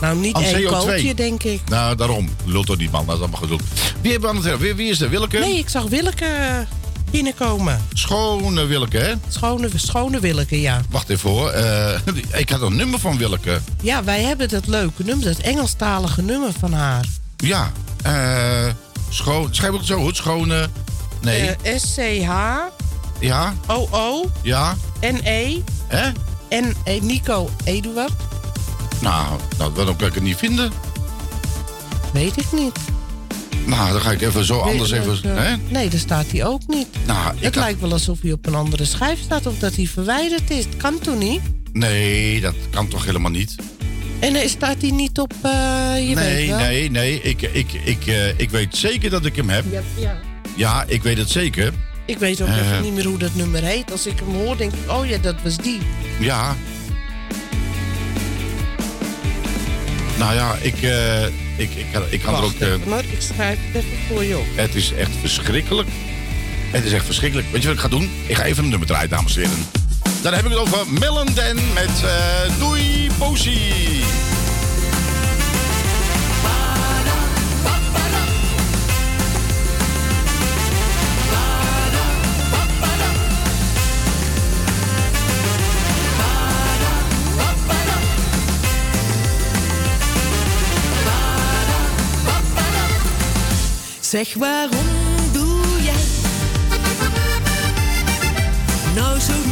Nou, niet één CO2? kooltje, denk ik. Nou, daarom. Lult toch niet, man. Dat is allemaal geduld. Wie hebben we aan het hebben? Wie, wie is er? Willeke? Nee, ik zag Willeke binnenkomen. Schone Willeke, hè? Schone, schone Willeke, ja. Wacht even hoor. Eh, ik had een nummer van Willeke. Ja, wij hebben dat leuke nummer, dat Engelstalige nummer van haar. Ja. eh schoon. Schrijf ik het zo goed? Schone. Nee. Eh, S-C-H ja. O-O Ja. N-E Hè? en eh, Nico Eduard. Nou, nou, waarom kan ik het niet vinden? Weet ik niet. Nou, dan ga ik even zo anders Weet- even... eh, Hè? Nee, daar staat hij ook niet. Nou, het had- lijkt wel alsof hij op een andere schijf staat of dat hij verwijderd is. Dat kan toch niet? Nee, dat kan toch helemaal niet? En staat hij niet op, eh, je weet nee, wel? nee, nee. Ik, ik, ik, eh, ik weet zeker dat ik hem heb. Ja, ja. Ja, ik weet het zeker. Ik weet ook even niet meer hoe dat nummer heet. Als ik hem hoor, denk ik, oh ja, dat was die. Ja. Nou ja, ik, Ik, ik, kan, ik kan er ook... eh, even, maar ik schrijf het even voor je op. het is echt verschrikkelijk. Het is echt verschrikkelijk. Weet je wat ik ga doen? Ik ga even een nummer draaien, dames en heren. Dan heb ik het over Mellenden met eh Doei Posie. Zeg waarom doe jij nou zo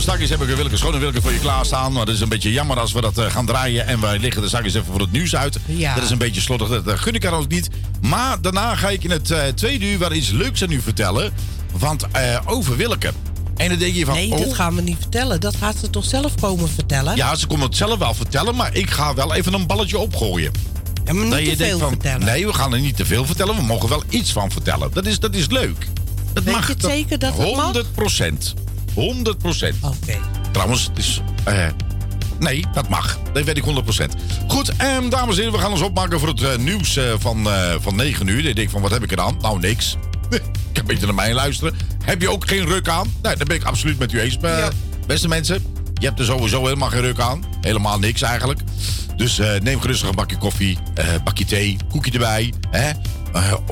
straks heb ik een Willeke Willeke voor je klaarstaan. Maar dat is een beetje jammer als we dat eh, gaan draaien. En wij liggen er straks even voor het nieuws uit. Ja. Dat is een beetje slottig. Dat, gun ik haar ook niet. Maar daarna ga ik in het eh, tweede uur wel iets leuks aan u vertellen. Want eh, over Willeke. En dan denk je van... Nee, oh, dat gaan we niet vertellen. Dat gaat ze toch zelf komen vertellen? Ja, ze kon het zelf wel vertellen, maar ik ga wel even een balletje opgooien. En maar niet Dat te veel van, vertellen. Nee, we gaan er niet te veel vertellen. We mogen wel iets van vertellen. Dat is, dat is leuk. Dat Weet mag je het zeker dat het mag? 100 procent. 100 procent. Oké. Trouwens, het is... eh, nee, dat mag. Dat weet ik 100 procent. Goed, en dames en heren, we gaan ons opmaken voor het eh, nieuws eh, van, van 9 uur. Ik denk van, wat heb ik er aan? Nou, niks. ik kan een beetje naar mij luisteren. Heb je ook geen ruk aan? Nee, dan ben ik absoluut met u eens. Beste mensen, je hebt er sowieso helemaal geen ruk aan. Helemaal niks eigenlijk. Dus neem gerustig een bakje koffie, bakje thee, koekje erbij. Hè?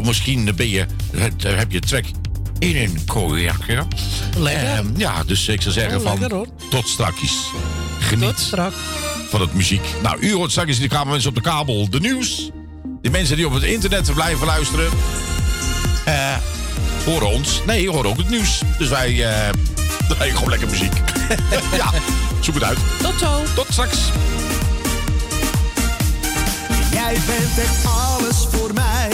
Misschien ben je, heb je trek in een cognacje. Lekker. Ehm, ja, dus ik zou zeggen Oh, van lekker, hoor. tot strakjes. Geniet van het muziek. Nou, u hoort straks in de kamer mensen op de kabel de nieuws. De mensen die op het internet blijven luisteren. eh horen ons. Nee, horen ook het nieuws. Dus wij eh draaien gewoon lekker muziek. ja, zoek het uit. Tot zo. Tot straks. Jij bent echt alles voor mij.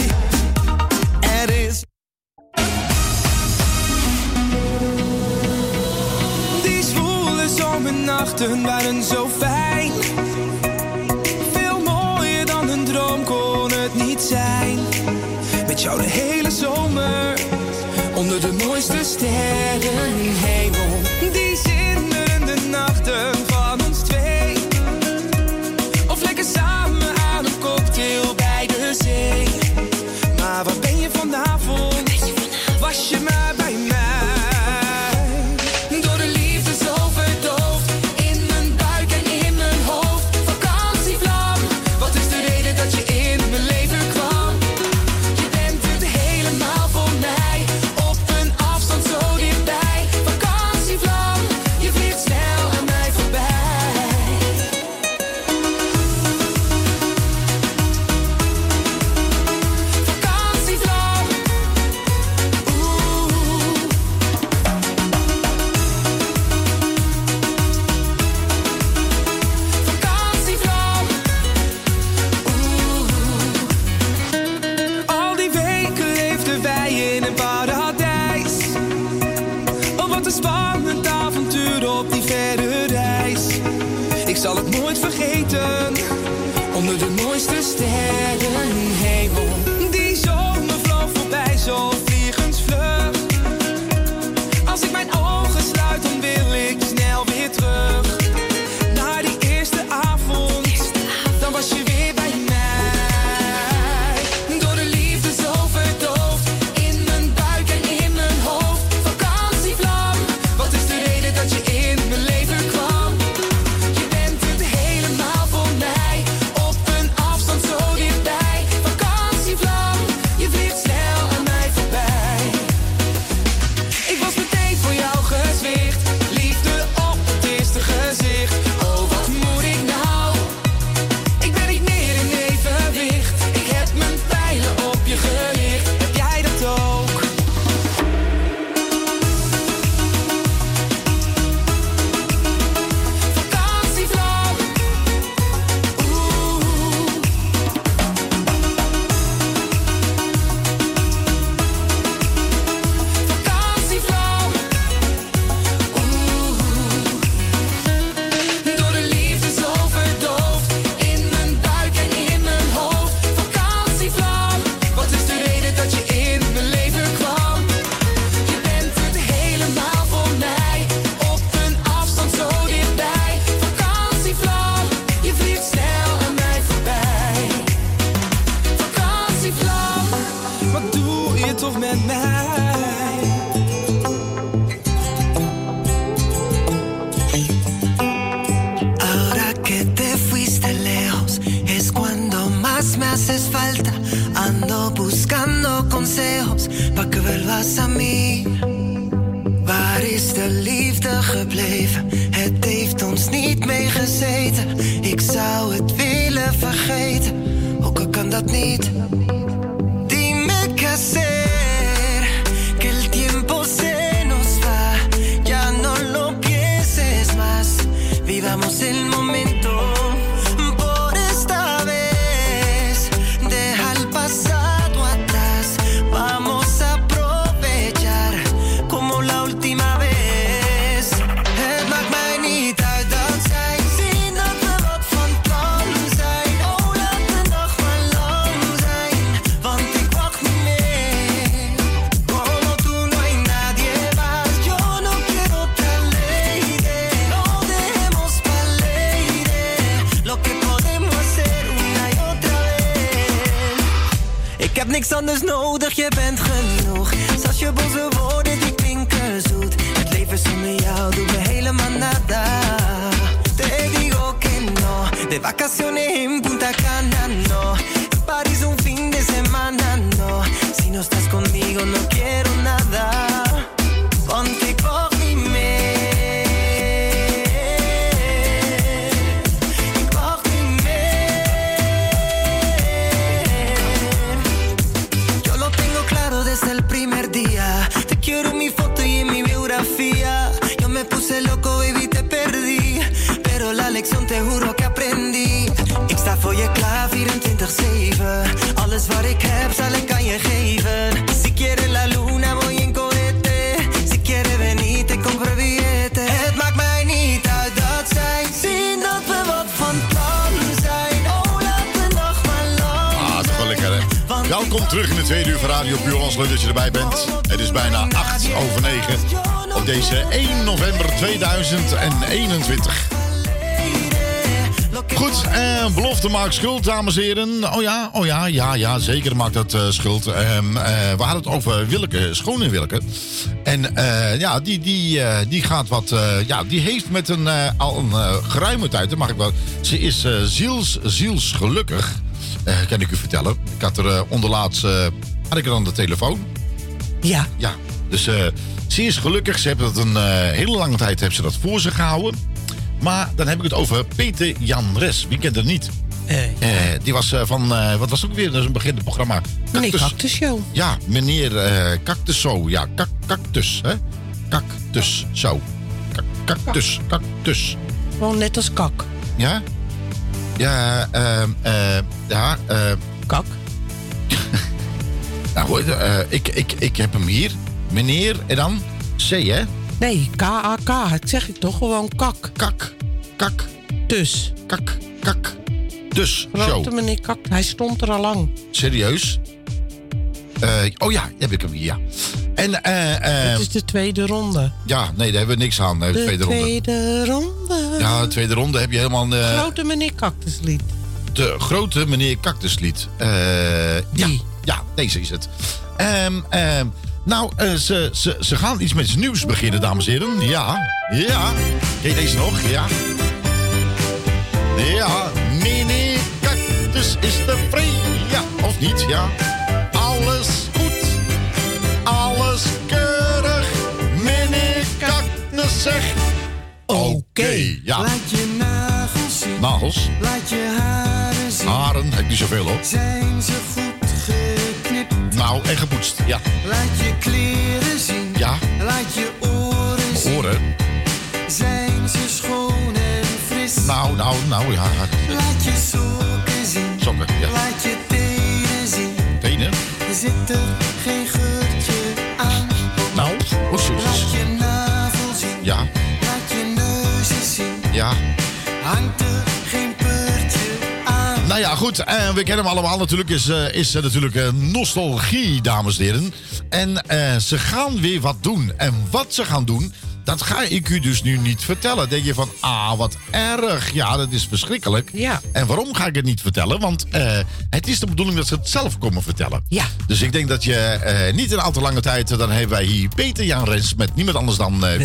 nachten waren zo fijn. Veel mooier dan een droom kon het niet zijn. Met jou de hele zomer, onder de mooiste sterrenhemel. Die zinderende nachten. hacen Radio. Leuk dat je erbij bent. Het is bijna 8 over 9 op deze 1 november 2021. Goed, eh, belofte maakt schuld, dames en heren. Oh ja, oh ja, ja, ja, zeker maakt dat eh, schuld. Ehm, eh, we hadden het over Willeke, schone Willeke. En eh, ja, die, die, die gaat wat, ja, die heeft met een, al een geruime tijd, mag ik wel. Ze is ziels, zielsgelukkig, kan ik u vertellen. Ik had er onderlaatst, had ik er aan de telefoon. Ja. Ja, dus eh, ze is gelukkig. Ze hebben dat een eh, hele lange tijd heeft ze dat voor zich gehouden. Maar dan heb ik het over Peter Jan Res. Wie kent er niet? Eh, die was van, wat was het ook weer? Dat is een bekende programma. Meneer Cactus Show. Ja, meneer Cactus Show. Ja, kak, cactus, hè? Cactus Show. Kak- Cactus, cactus. Gewoon net als kak. Ja? Ja, ehm, eh, ja, eh. Kak? Nou, goed, eh, ik, ik, ik heb hem hier. Meneer, en dan C, hè? Nee, K-A-K. Dat zeg ik toch gewoon kak. Kak. Kak. Dus. Kak. Kak. Dus, Grote meneer Kak. Hij stond er al lang. Serieus? Eh, oh ja, heb ik hem hier, ja. En, eh, eh, Het is de tweede ronde. ja, nee, daar hebben we niks aan. De De tweede ronde. tweede ronde. Ja, de tweede ronde heb je helemaal Grote meneer Cactuslied. de grote meneer Cactuslied. Eh ja, ja, deze is het. Ehm, ehm, nou, eh, ze, ze, ze gaan iets met nieuws beginnen, dames en heren. Ja, ja. Ken je deze nog? Ja. Ja, meneer Cactus is te vrij. Ja, of niet? Ja. Alles goed. Alles keurig. Meneer Cactus zegt... Oké, ja. Laat je nagels zien. Nagels. Laat je haren zien. Haren, heb niet zoveel hoor. Zijn ze goed geknipt? Nou, en gepoetst, ja. Laat je kleren zien. Ja. Laat je oren zien. Oren. Zijn ze schoon en fris? Nou, nou, nou, ja. Laat je sokken zien. Sokken, ja. Laat je tenen zien. Tenen. Zit er geen geurtje aan? Nou, oh Laat je navel zien. Ja, Laat je neus eens zien. ja. Hangt er ja, goed. eh, we kennen hem allemaal natuurlijk. Is, eh, is eh, natuurlijk nostalgie, dames en heren. En ze gaan weer wat doen. En wat ze gaan doen, dat ga ik u dus nu niet vertellen. Denk je van, ah, wat erg. Ja, dat is verschrikkelijk. Ja. En waarom ga ik het niet vertellen? Want eh, het is de bedoeling dat ze het zelf komen vertellen. Ja. Dus ik denk dat je eh, niet een al te lange tijd... dan hebben wij hier Peter Jan Rens met niemand anders dan eh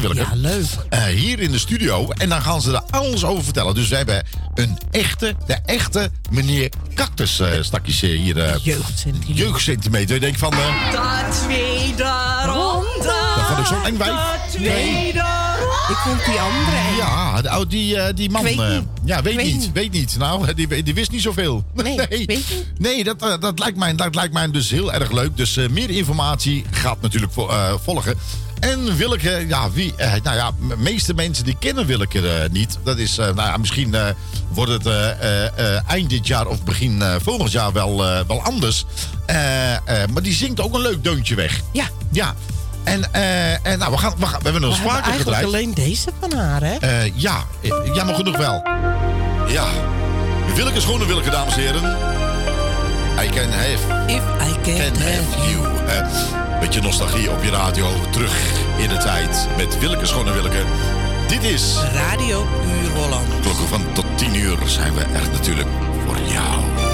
Willeke. Ja, leuk. Eh, hier in de studio. En dan gaan ze er alles over vertellen. Dus we hebben een echte, de echte meneer Cactus eh stakjes hier. eh Jeugdcentimeter. Jeugdcentimeter. Ik denk van... eh, ronde. Dat vond ik zo'n eng wijf. De ronde. Ik vond die andere eng. Ja, de, die, eh, die man. Weet eh, niet. ja, weet, niet, niet. Weet niet. Nou, die, die wist niet zoveel. Nee, nee. weet niet. Nee, dat, eh, dat, lijkt mij, dat lijkt mij dus heel erg leuk. Dus eh, meer informatie gaat natuurlijk vo- eh, volgen. En Willeke, ja, wie, eh, nou ja, de meeste mensen die kennen Willeke eh, niet. Dat is, eh, nou ja, misschien eh, wordt het eh, eh, eh, eind dit jaar of begin eh, volgend jaar wel, eh, wel anders. Eh, eh, maar die zingt ook een leuk deuntje weg. Ja. Ja. En, eh, en nou, we, gaan, we, gaan, we hebben een We hebben spraker eigenlijk gedraaid. alleen deze van haar, hè? Eh, ja, eh, jammer genoeg wel. Ja. Willeke schone Willeke, dames en heren. I can have, If I can, can have you. Hè. Beetje nostalgie op je radio. Terug in de tijd met Willeke schone Willeke. Dit is... Radio Puur Holland. Klokken van tot 10 uur zijn we er natuurlijk voor jou.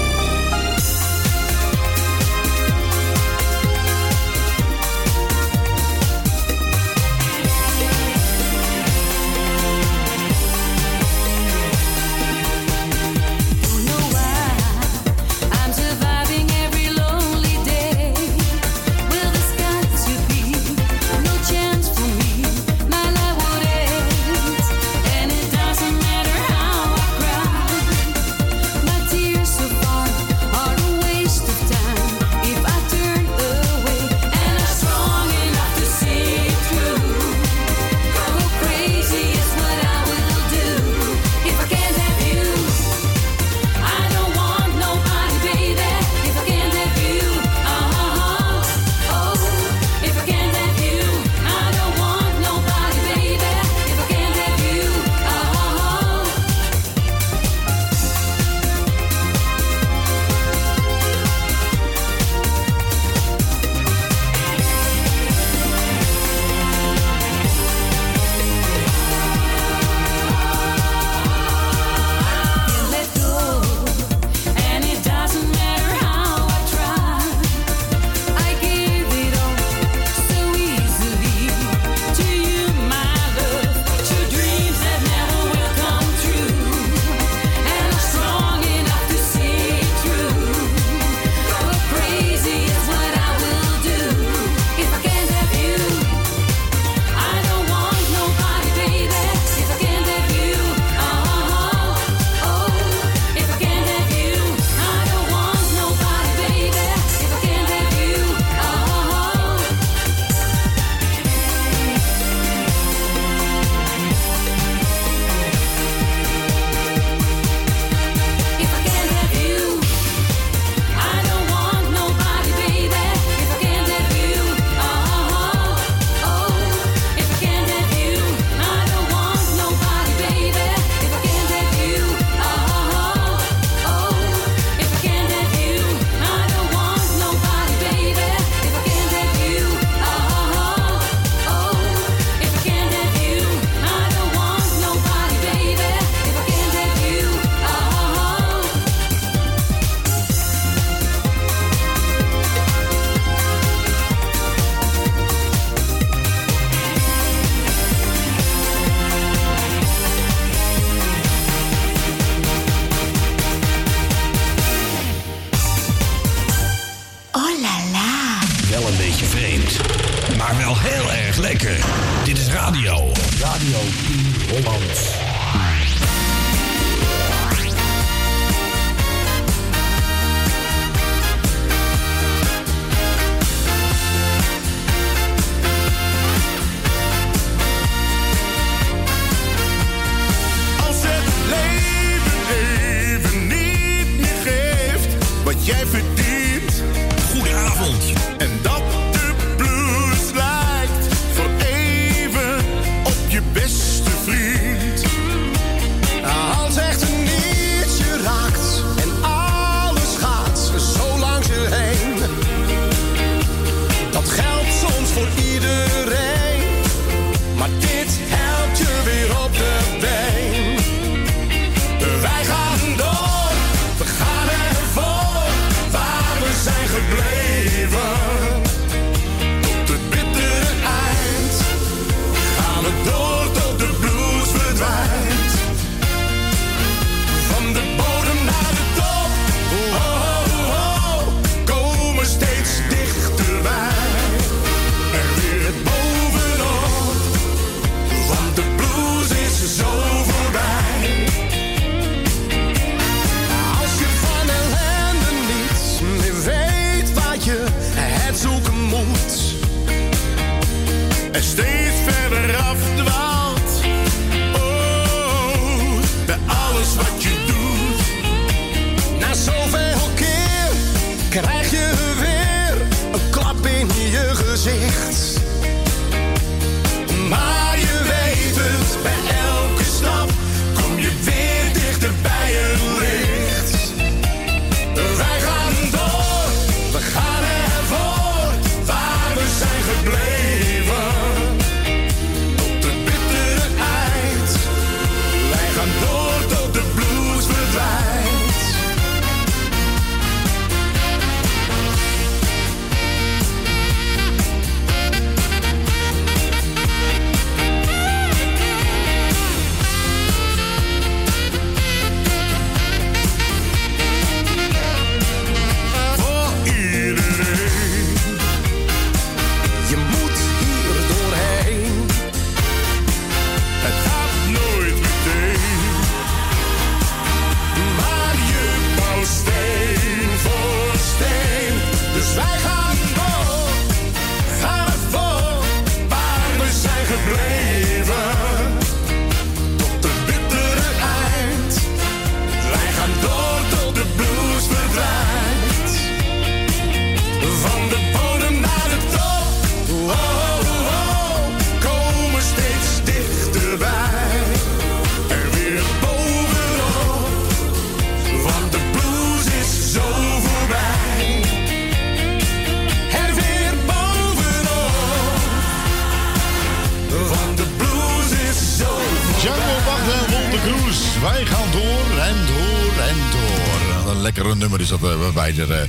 Uh, de eh,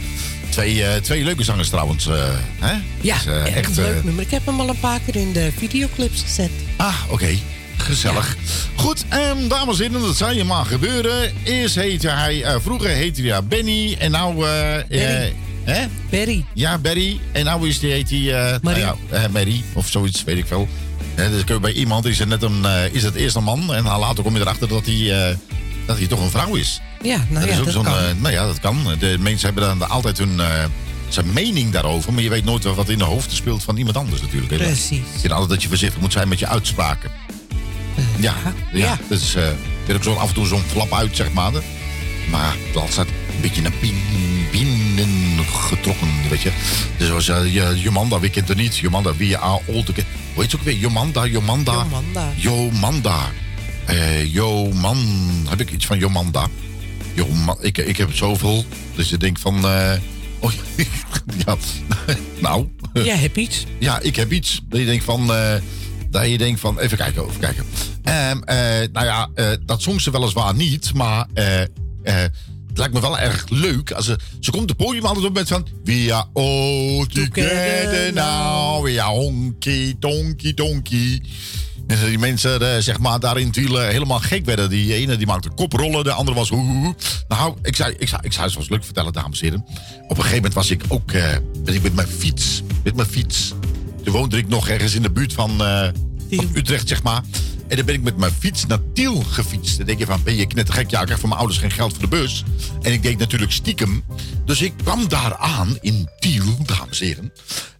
twee, eh, twee leuke zangers trouwens. eh, hè? Ja, Is, erg echt. leuk eh, nummer. Ik heb hem al een paar keer in de videoclips gezet. ah, oké. Gezellig. Goed, en dames en heren, dat zou je maar gebeuren. Eerst heette hij, vroeger heette hij Benny en nou... Barry. hè? Barry. Ja, Barry. En nou is die, heet hij... Marie. Nou ja, Mary, of zoiets, weet ik veel. Hè, dus bij iemand is het net een, is het eerst een man. En dan later kom je erachter dat hij, dat hij toch een vrouw is. Ja, nou dat ja, is ook dat zo'n, kan. eh, nou ja, dat kan. De mensen hebben dan altijd hun, eh, zijn mening daarover. Maar je weet nooit wat in de hoofden speelt van iemand anders natuurlijk. Precies. Ik vind altijd dat je voorzichtig moet zijn met je uitspraken. ja, ja, ja. Dat is uh, weer ook zo af en toe zo'n flap uit, zeg maar. Maar dat staat een beetje naar bin, binnen getrokken, weet je. Dus uh, je, Jomanda, wie kent er niet? Jomanda, wie a olde... Hoe heet ze ook weer? Jomanda, Jomanda. Jomanda. Jomanda. Eh, Joman, heb ik iets van Jomanda? Joma, ik, ik heb zoveel, dus je denkt van... eh, oh, ja, nou... Jij hebt iets. Ja, ik heb iets. Dat je denkt van... eh, dat je denkt van, even kijken, even kijken. Eh, nou ja, dat zong ze weliswaar niet, maar het lijkt me wel erg leuk. Als ze, ze komt de podium altijd op met van... We are all together now, we are honky tonky tonky. En die mensen eh, zeg maar, daar in Tielen helemaal gek werden. Die ene die maakte koprollen, de andere was hoe, hoe, hoe. Nou, ik zou, ik, zou, ik zou het eens leuk vertellen, dames en heren. Op een gegeven moment was ik ook eh, ben ik met mijn fiets. Met mijn fiets. Toen woonde ik nog ergens in de buurt van, eh, Van Utrecht, zeg maar. En dan ben ik met mijn fiets naar Tiel gefietst. Dan denk je van, ben je knettergek? Ja, ik krijg van mijn ouders geen geld voor de bus. En ik deed natuurlijk stiekem. Dus ik kwam daar aan in Tiel, dames en heren.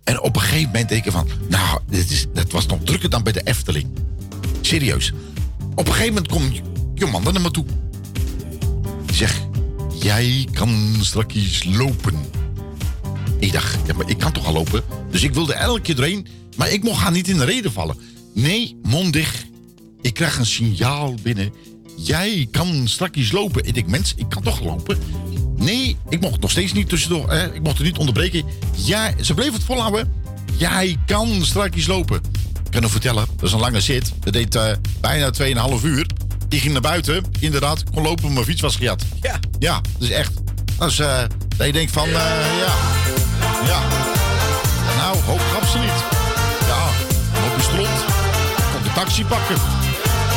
En op een gegeven moment denk ik van... Nou, dit is, dat was nog drukker dan bij de Efteling. Serieus. Op een gegeven moment komt Jomanda naar me toe. Zegt... Jij kan straks lopen. Ik dacht, ja, maar ik kan toch al lopen? Dus ik wilde elke keer doorheen, maar ik mocht haar niet in de reden vallen. Nee, mond dicht. Ik krijg een signaal binnen. Jij kan straks lopen. Ik denk, mens, ik kan toch lopen? Nee, ik mocht nog steeds niet tussendoor. Hè? Ik mocht er niet onderbreken. Ja, ze bleef het volhouden. Jij kan straks lopen. Ik kan u vertellen, dat is een lange zit. Dat deed eh, bijna 2,5 uur. Ik ging naar buiten. Inderdaad, kon lopen, maar mijn fiets was gejat. Ja. Ja, dus echt. Dat is, eh, dat je denkt van, eh, ja. Ja. Nou, hoop grap ze niet. Ja, op je stront. Kom de taxi pakken.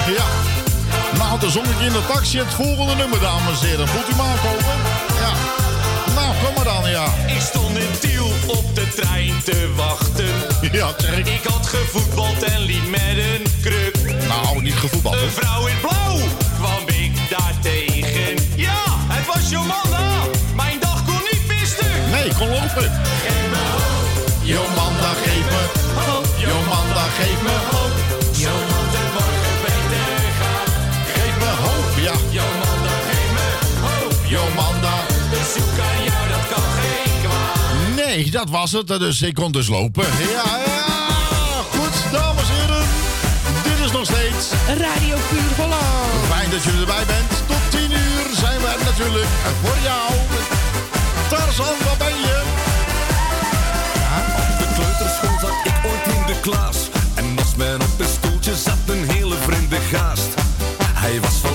Ja. Nou, dan zong ik in de taxi het volgende nummer, dames en heren. Voelt u maar komen? Ja. Nou, kom maar dan, ja. Ik stond in Tiel op de trein te wachten. Ja, zeg ik. Ik had gevoetbald en liep met een kruk. Nou, niet gevoetbald, hè? Een vrouw in blauw kwam ik daar tegen. Ja, het was Jomanda. Mijn dag kon niet meer stuk. Nee, kon lopen. Geef me hoop. Jomanda, geef me hoop. Jomanda, geef me hoop. Nee, dat was het. Dus ik kon dus lopen. Ja, ja. Goed, dames en heren. Dit is nog steeds... Radio Puur Holland. Fijn dat jullie erbij bent. Tot 10 uur zijn we er natuurlijk voor jou. Tarzan, waar ben je? Op de kleuterschool zat ik ooit in de klas. En als men op een stoeltje zat, een hele vreemde gast. Hij was wel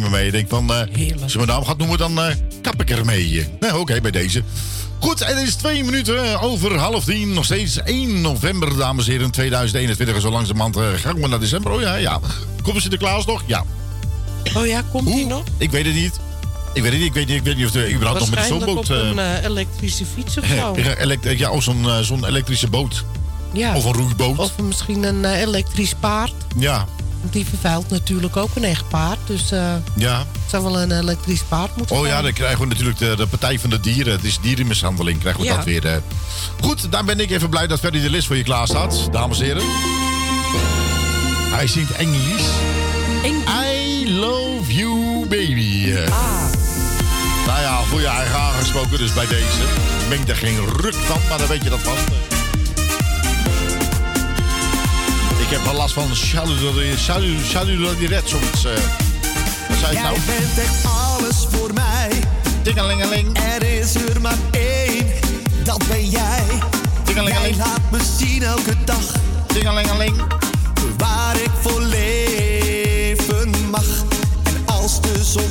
Meteen mee. Ik denk van, eh als je mijn naam gaat noemen, dan eh, kap ik ermee. Nou, Oké, bij deze. Goed, het is twee minuten over half tien. Nog steeds 1 november, dames en heren, 2021. En zo langzamerhand uh, gaan we naar december. Oh ja, ja. Komt Sinterklaas nog? Ja. Oh ja, komt hij nog? Ik weet het niet. Ik weet het niet. Ik weet niet, ik weet niet of er überhaupt nog met zoonboot... op eh, een eh, elektrische fiets of zo. ja, of zo'n eh, zo'n elektrische boot. Ja. Of een roeiboot. Of misschien een eh, elektrisch paard. Ja, Want die vervuilt natuurlijk ook een echt paard. Dus eh, ja. het zou wel een elektrisch paard moeten Oh ja, zijn. dan krijgen we natuurlijk de, de Partij van de Dieren. Het is dierenmishandeling, krijgen we Ja. dat weer. eh. Goed, dan ben ik even blij dat Ferry de Lis voor je klaar staat, dames en heren. Hij zingt Engels. I love you, baby. Ah. Nou ja, voor je eigen aangesproken dus bij deze. Ik meng er geen ruk van, maar dan weet je dat vast. Heb wel last van cellulaire, zoiets. eh. Wat zei het nou? Jij bent echt alles voor mij. Tingelingeling. Er is er maar één, dat ben jij. Jij laat me zien elke dag. Tingelingeling. Waar ik voor leven mag. En als de zon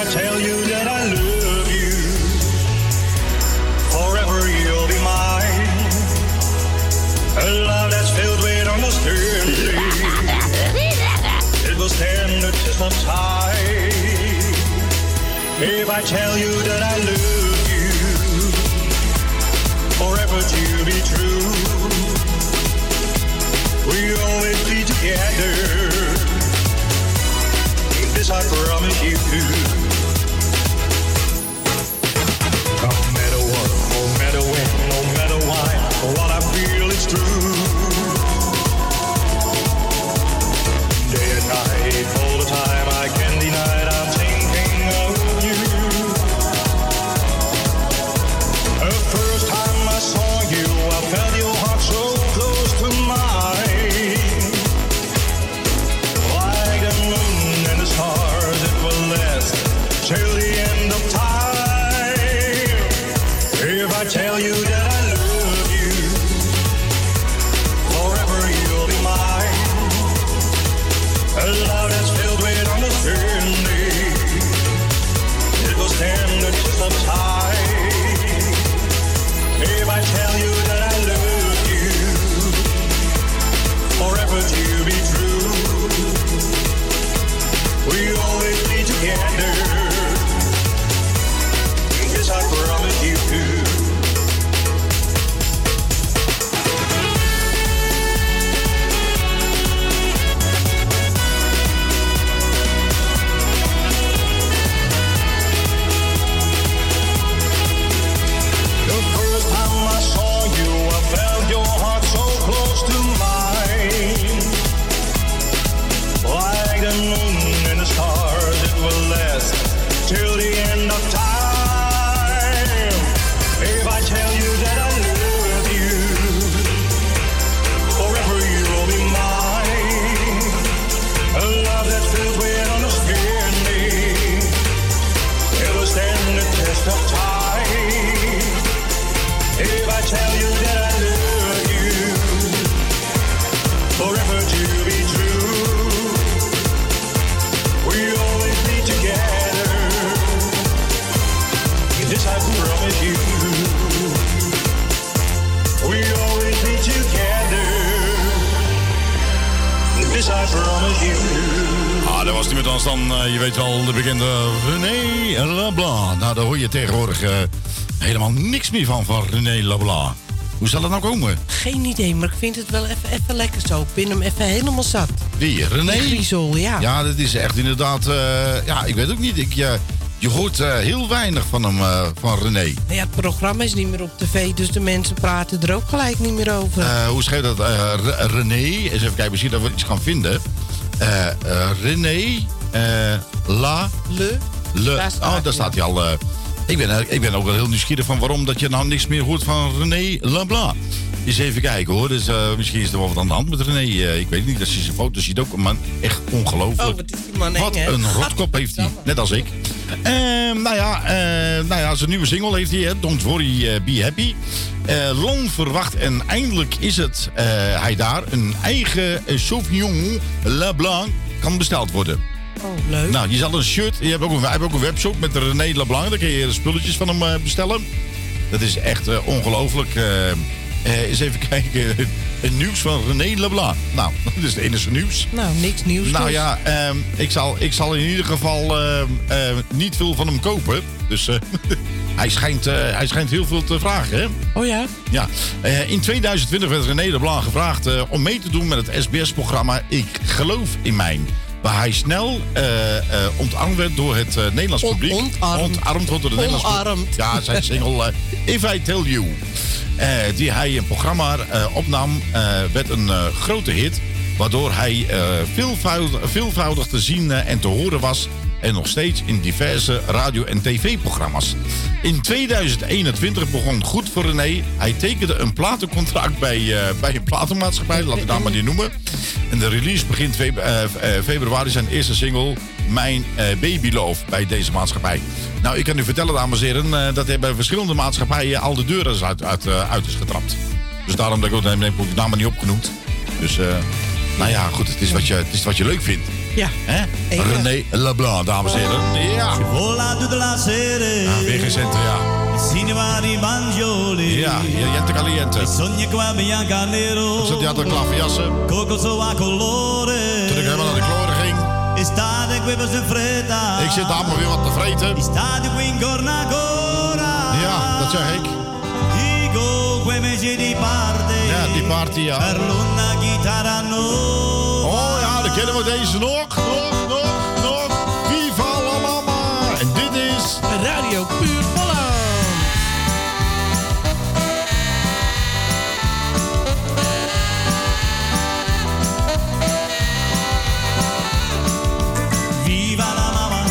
I tell you that I love you. Forever you'll be mine. A love that's filled with understanding. it will stand the test of time. If I tell you that I love you, forever to be true. We'll always be together. This I promise you. I feel is true. Anders dan, eh, je weet wel, de bekende René Leblanc. Nou, daar hoor je tegenwoordig eh, helemaal niks meer van, van René Leblanc. Hoe zal dat nou komen? Geen idee, maar ik vind het wel even, even lekker zo. Ik hem even helemaal zat. Wie, René? Die ja. Ja, dat is echt inderdaad, eh, ja, ik weet ook niet. Ik, eh, je hoort heel weinig van hem, van René. Nou ja, het programma is niet meer op tv, dus de mensen praten er ook gelijk niet meer over. Hoe schrijft dat? Re- René, eens even kijken, misschien dat we iets gaan vinden. Eh, René, La... Le. Le. Daar staat oh, daar staat hij al. eh. ik, ben, eh, ik ben ook wel heel nieuwsgierig van waarom dat je nou niks meer hoort van René Leblanc. Eens even kijken hoor. Dus, eh, misschien is er wel wat aan de hand met René. Eh, ik weet niet, als je zijn foto ziet ook. Man, echt ongelooflijk. Oh, wat is die man eng, Wat hè? een rotkop heeft hij, net als ik. Ehm, nou, ja, eh, nou ja, zijn nieuwe single heeft hij, Don't Worry, eh, Be Happy. Eh, lang verwacht en eindelijk is het eh, hij daar. Een eigen eh, Sauvignon Leblanc kan besteld worden. Oh, leuk. Nou, je zal een shirt, je hebt ook een, heeft ook een webshop met René Leblanc. Daar kun je spulletjes van hem eh, bestellen. Dat is echt eh, ongelooflijk. eh eens even kijken. Het nieuws van René Leblanc. Nou, dat is het enige nieuws. Nou, niks nieuws Nou dus. ja, ehm, ik, zal, ik zal in ieder geval ehm, eh, niet veel van hem kopen. Dus hij, schijnt, hij schijnt heel veel te vragen, hè? Oh ja? Ja. In 2020 werd René Leblanc gevraagd om mee te doen met het SBS-programma Ik Geloof in Mijn. Waar hij snel eh eh ontarmd werd door het eh, Nederlands publiek. ontarmd. Ontarmd wordt door het Nederlands publiek. Ja, zijn single eh, If I Tell You. eh, die hij een programma eh, opnam, eh, werd een eh, grote hit. Waardoor hij eh, veelvoudig, veelvoudig te zien eh, en te horen was. En nog steeds in diverse radio- en tv-programma's. In 2021 begon goed voor René. Hij tekende een platencontract bij, eh, bij een platenmaatschappij. Laat ik dat maar niet noemen. En de release begint eh, eh, februari zijn eerste single. Mijn eh, Baby Love bij deze maatschappij. Nou, ik kan u vertellen, dames en heren, dat bij verschillende maatschappijen al de deuren uit, uit, uit is getrapt. Dus daarom dat ik ook de naam niet opgenoemd. Dus, nou ja, goed, het is wat je, het is wat je leuk vindt. Ja. Hè? René Leblanc, dames en heren. Ja. Ah, weer geen centen, ja. Cinema di Banjoli. Ja, Jente Caliente. Sogni qua bianca nero. zat die had een klaverjassen. Coco so a colore. Toen ik helemaal naar de kloren ging. bevers in fretta. Ik zit daar maar weer wat te vreten. Stadio qui intorno ancora. Ja, dat zeg ik. Dico quei mesi di parte. Ja, die party, ja. Per l'una chitarra no. Oh kennen we deze nog. Nog, nog, nog. Viva la mama. En dit is... Radio Puur Holland. Viva la mamma,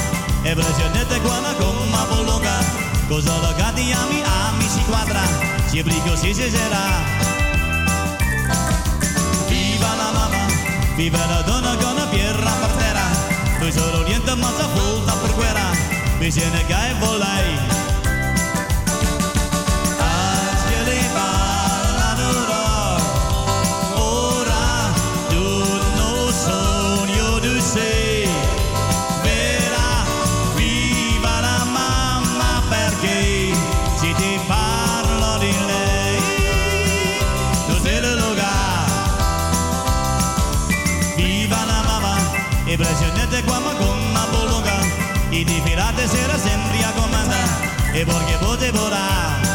e precedente quando con ma bolonga, cosa lo gatti ami, ami si quadra, si brigo si si. Viva la donna con la pierra per terra, solo niente ma sa volta per guerra, che è volai. E potevo volare.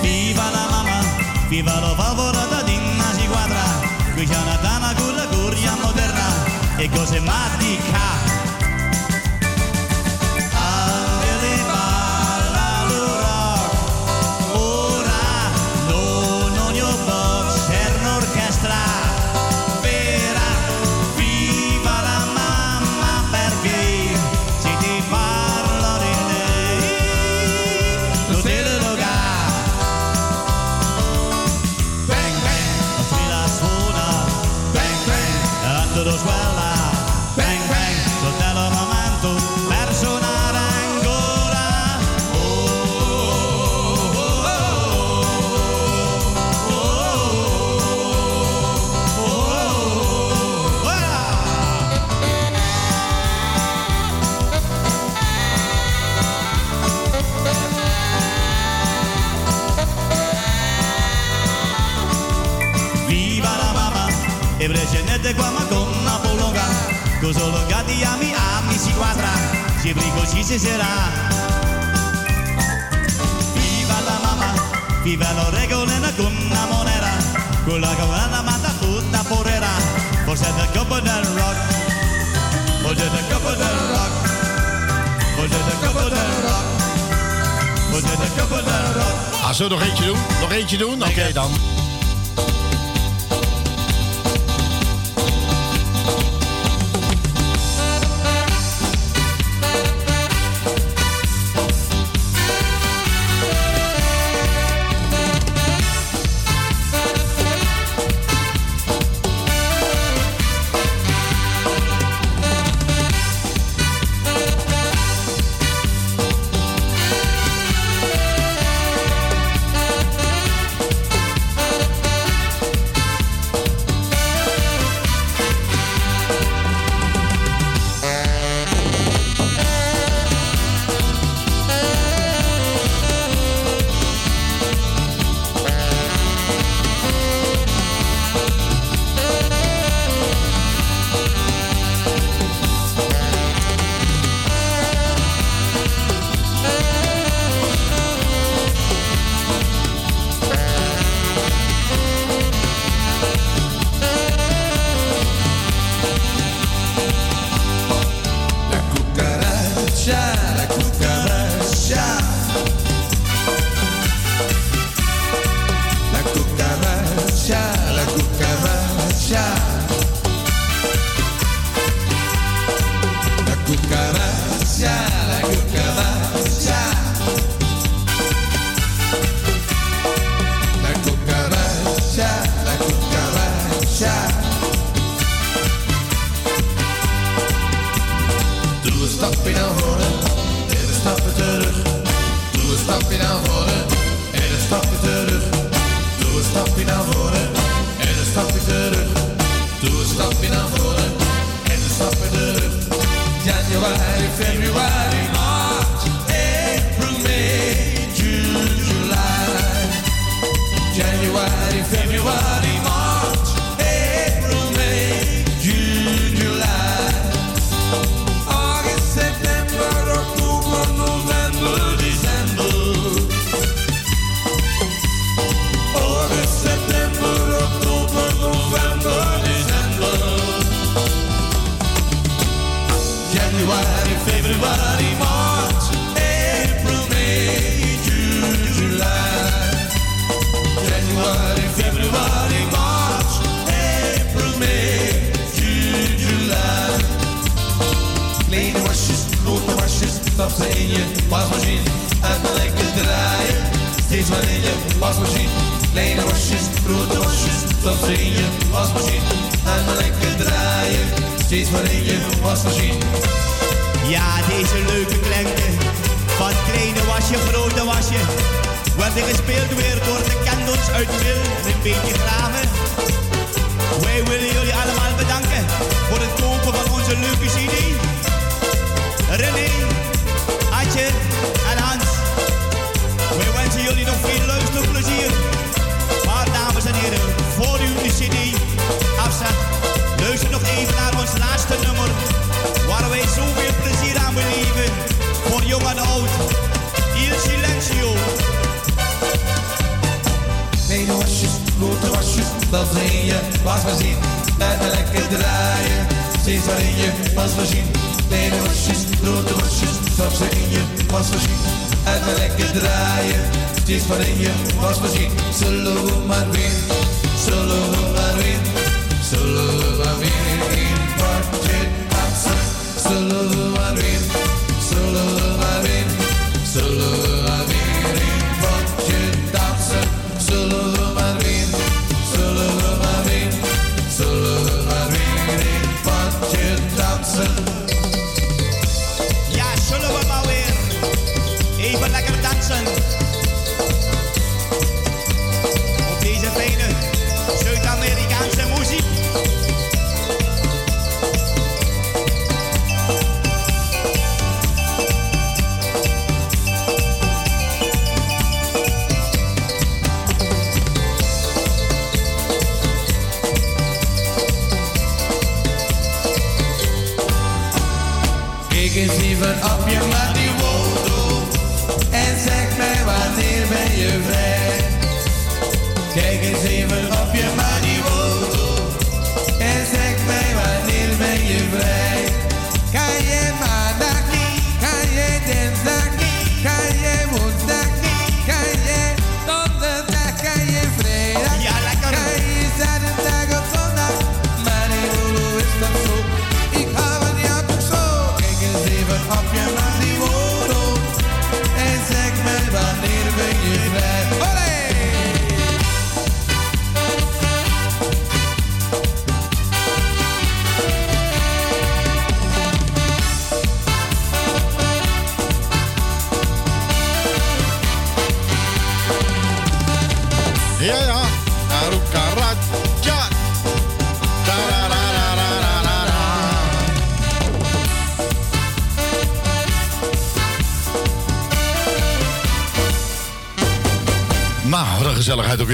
Viva la mamma, viva la favorata di una si quadra, qui c'è una dana con la curia moderna, e cose matica. Brigo ci sarà. Viva la mamma, viva lo regolena con una monera, con la cavalana mata tutta porera, forse del capo del rock, forse del capo del rock, forse del capo del rock, forse del capo del rock. Ah, zullen we nog eentje doen? Nog eentje doen? Oké dan.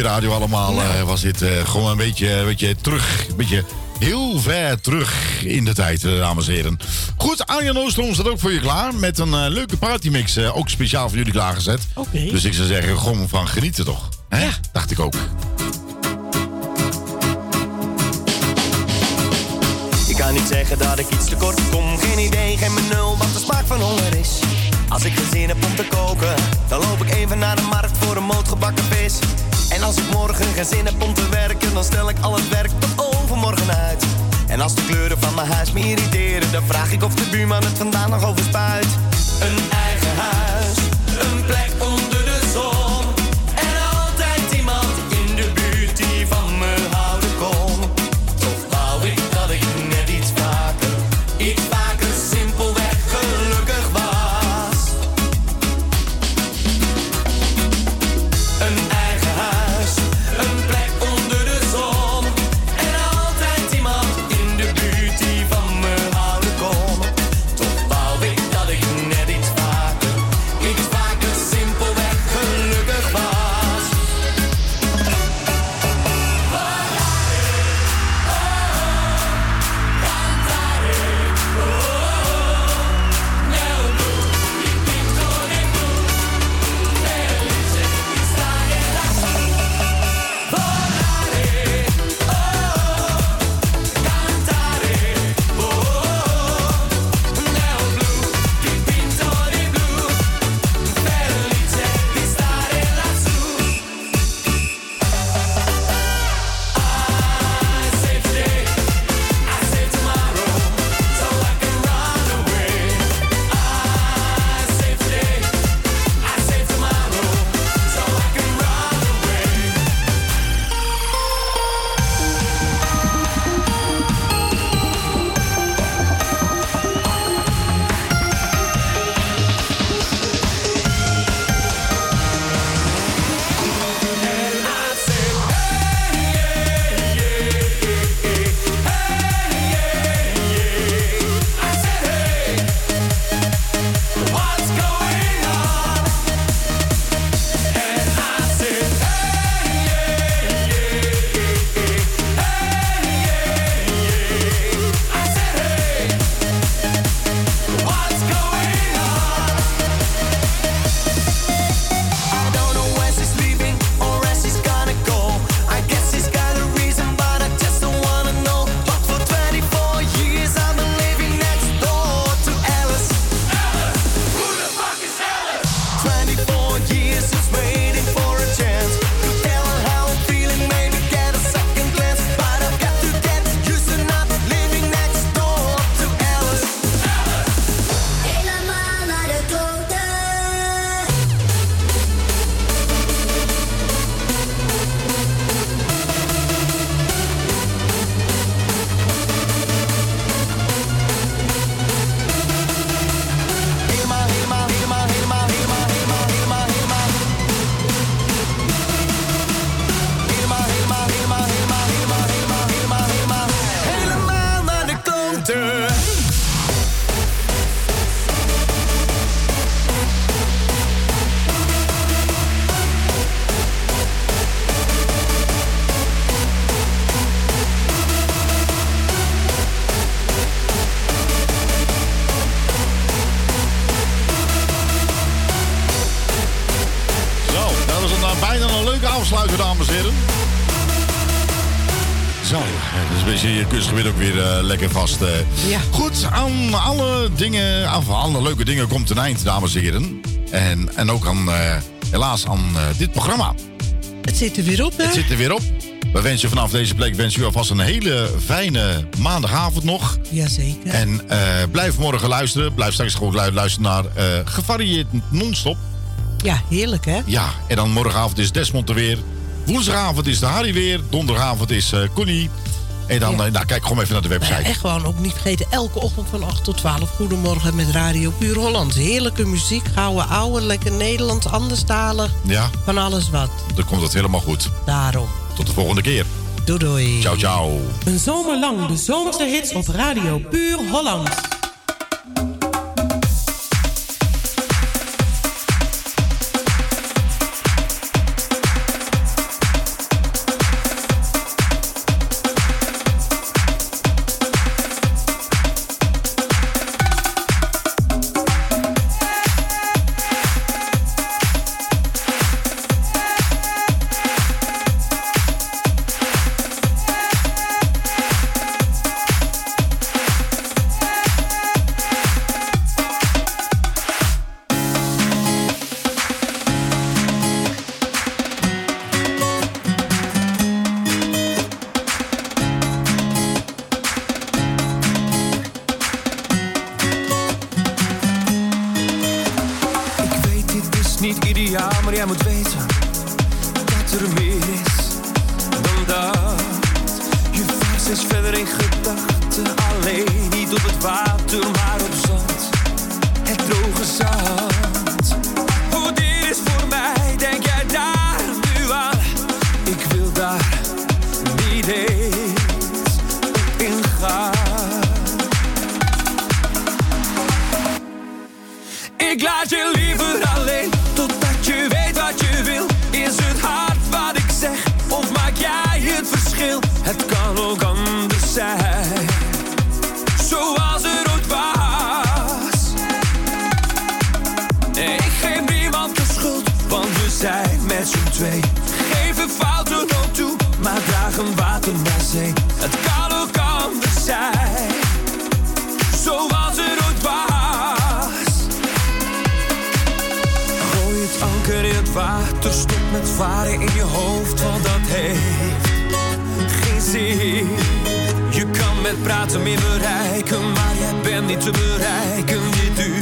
radio allemaal. Eh, was dit eh, gewoon een beetje, beetje terug. Een beetje heel ver terug in de tijd, eh, dames en heren. Goed, Arjan Oostrom staat ook voor je klaar. Met een leuke partymix, uh, ook speciaal voor jullie klaargezet. Dus ik zou zeggen, gewoon van genieten toch? Hè? Dacht ik ook. Ik kan niet zeggen dat ik iets te kort kom. Geen idee, geen benul wat de smaak van honger is. Als ik geen zin heb om te koken, dan loop ik even naar de markt voor een moot gebakken vis. En als ik morgen geen zin heb om te werken, dan stel ik al het werk tot overmorgen uit. En als de kleuren van mijn huis me irriteren, dan vraag ik of de buurman het vandaag nog overspuit. Een eigen huis lekker vast. eh. Ja. Goed, aan alle dingen, aan alle leuke dingen komt een eind, dames en heren. En, en ook aan, eh, helaas aan eh, dit programma. Het zit er weer op, hè? Het zit er weer op. We wensen je vanaf deze plek wensen u alvast een hele fijne maandagavond nog. Jazeker. En blijf morgen luisteren. Blijf straks gewoon lu- luisteren naar gevarieerd non-stop. Ja, heerlijk, hè? Ja, en dan morgenavond is Desmond er weer. Woensdagavond is de Harry weer. Donderdagavond is eh Connie. En dan, eh, nou, kijk gewoon even naar de website. Ja, en gewoon ook niet vergeten, elke ochtend van 8 tot 12. Goedemorgen met Radio Puur Holland. Heerlijke muziek, gouden ouwe, lekker Nederlands, anderstalig. Ja, Van alles wat. dan komt het helemaal goed. Daarom. Tot de volgende keer. Doei doei. Ciao, ciao. Een zomer lang de zomerse hits op Radio Puur Holland. Er meer is dan dat. Je vaart steeds verder in gedachten, alleen niet op het water, maar varen in je hoofd, want dat heeft geen zin. Je kan met praten meer bereiken, maar jij bent niet te bereiken. Dit duurt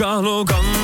verschil? Het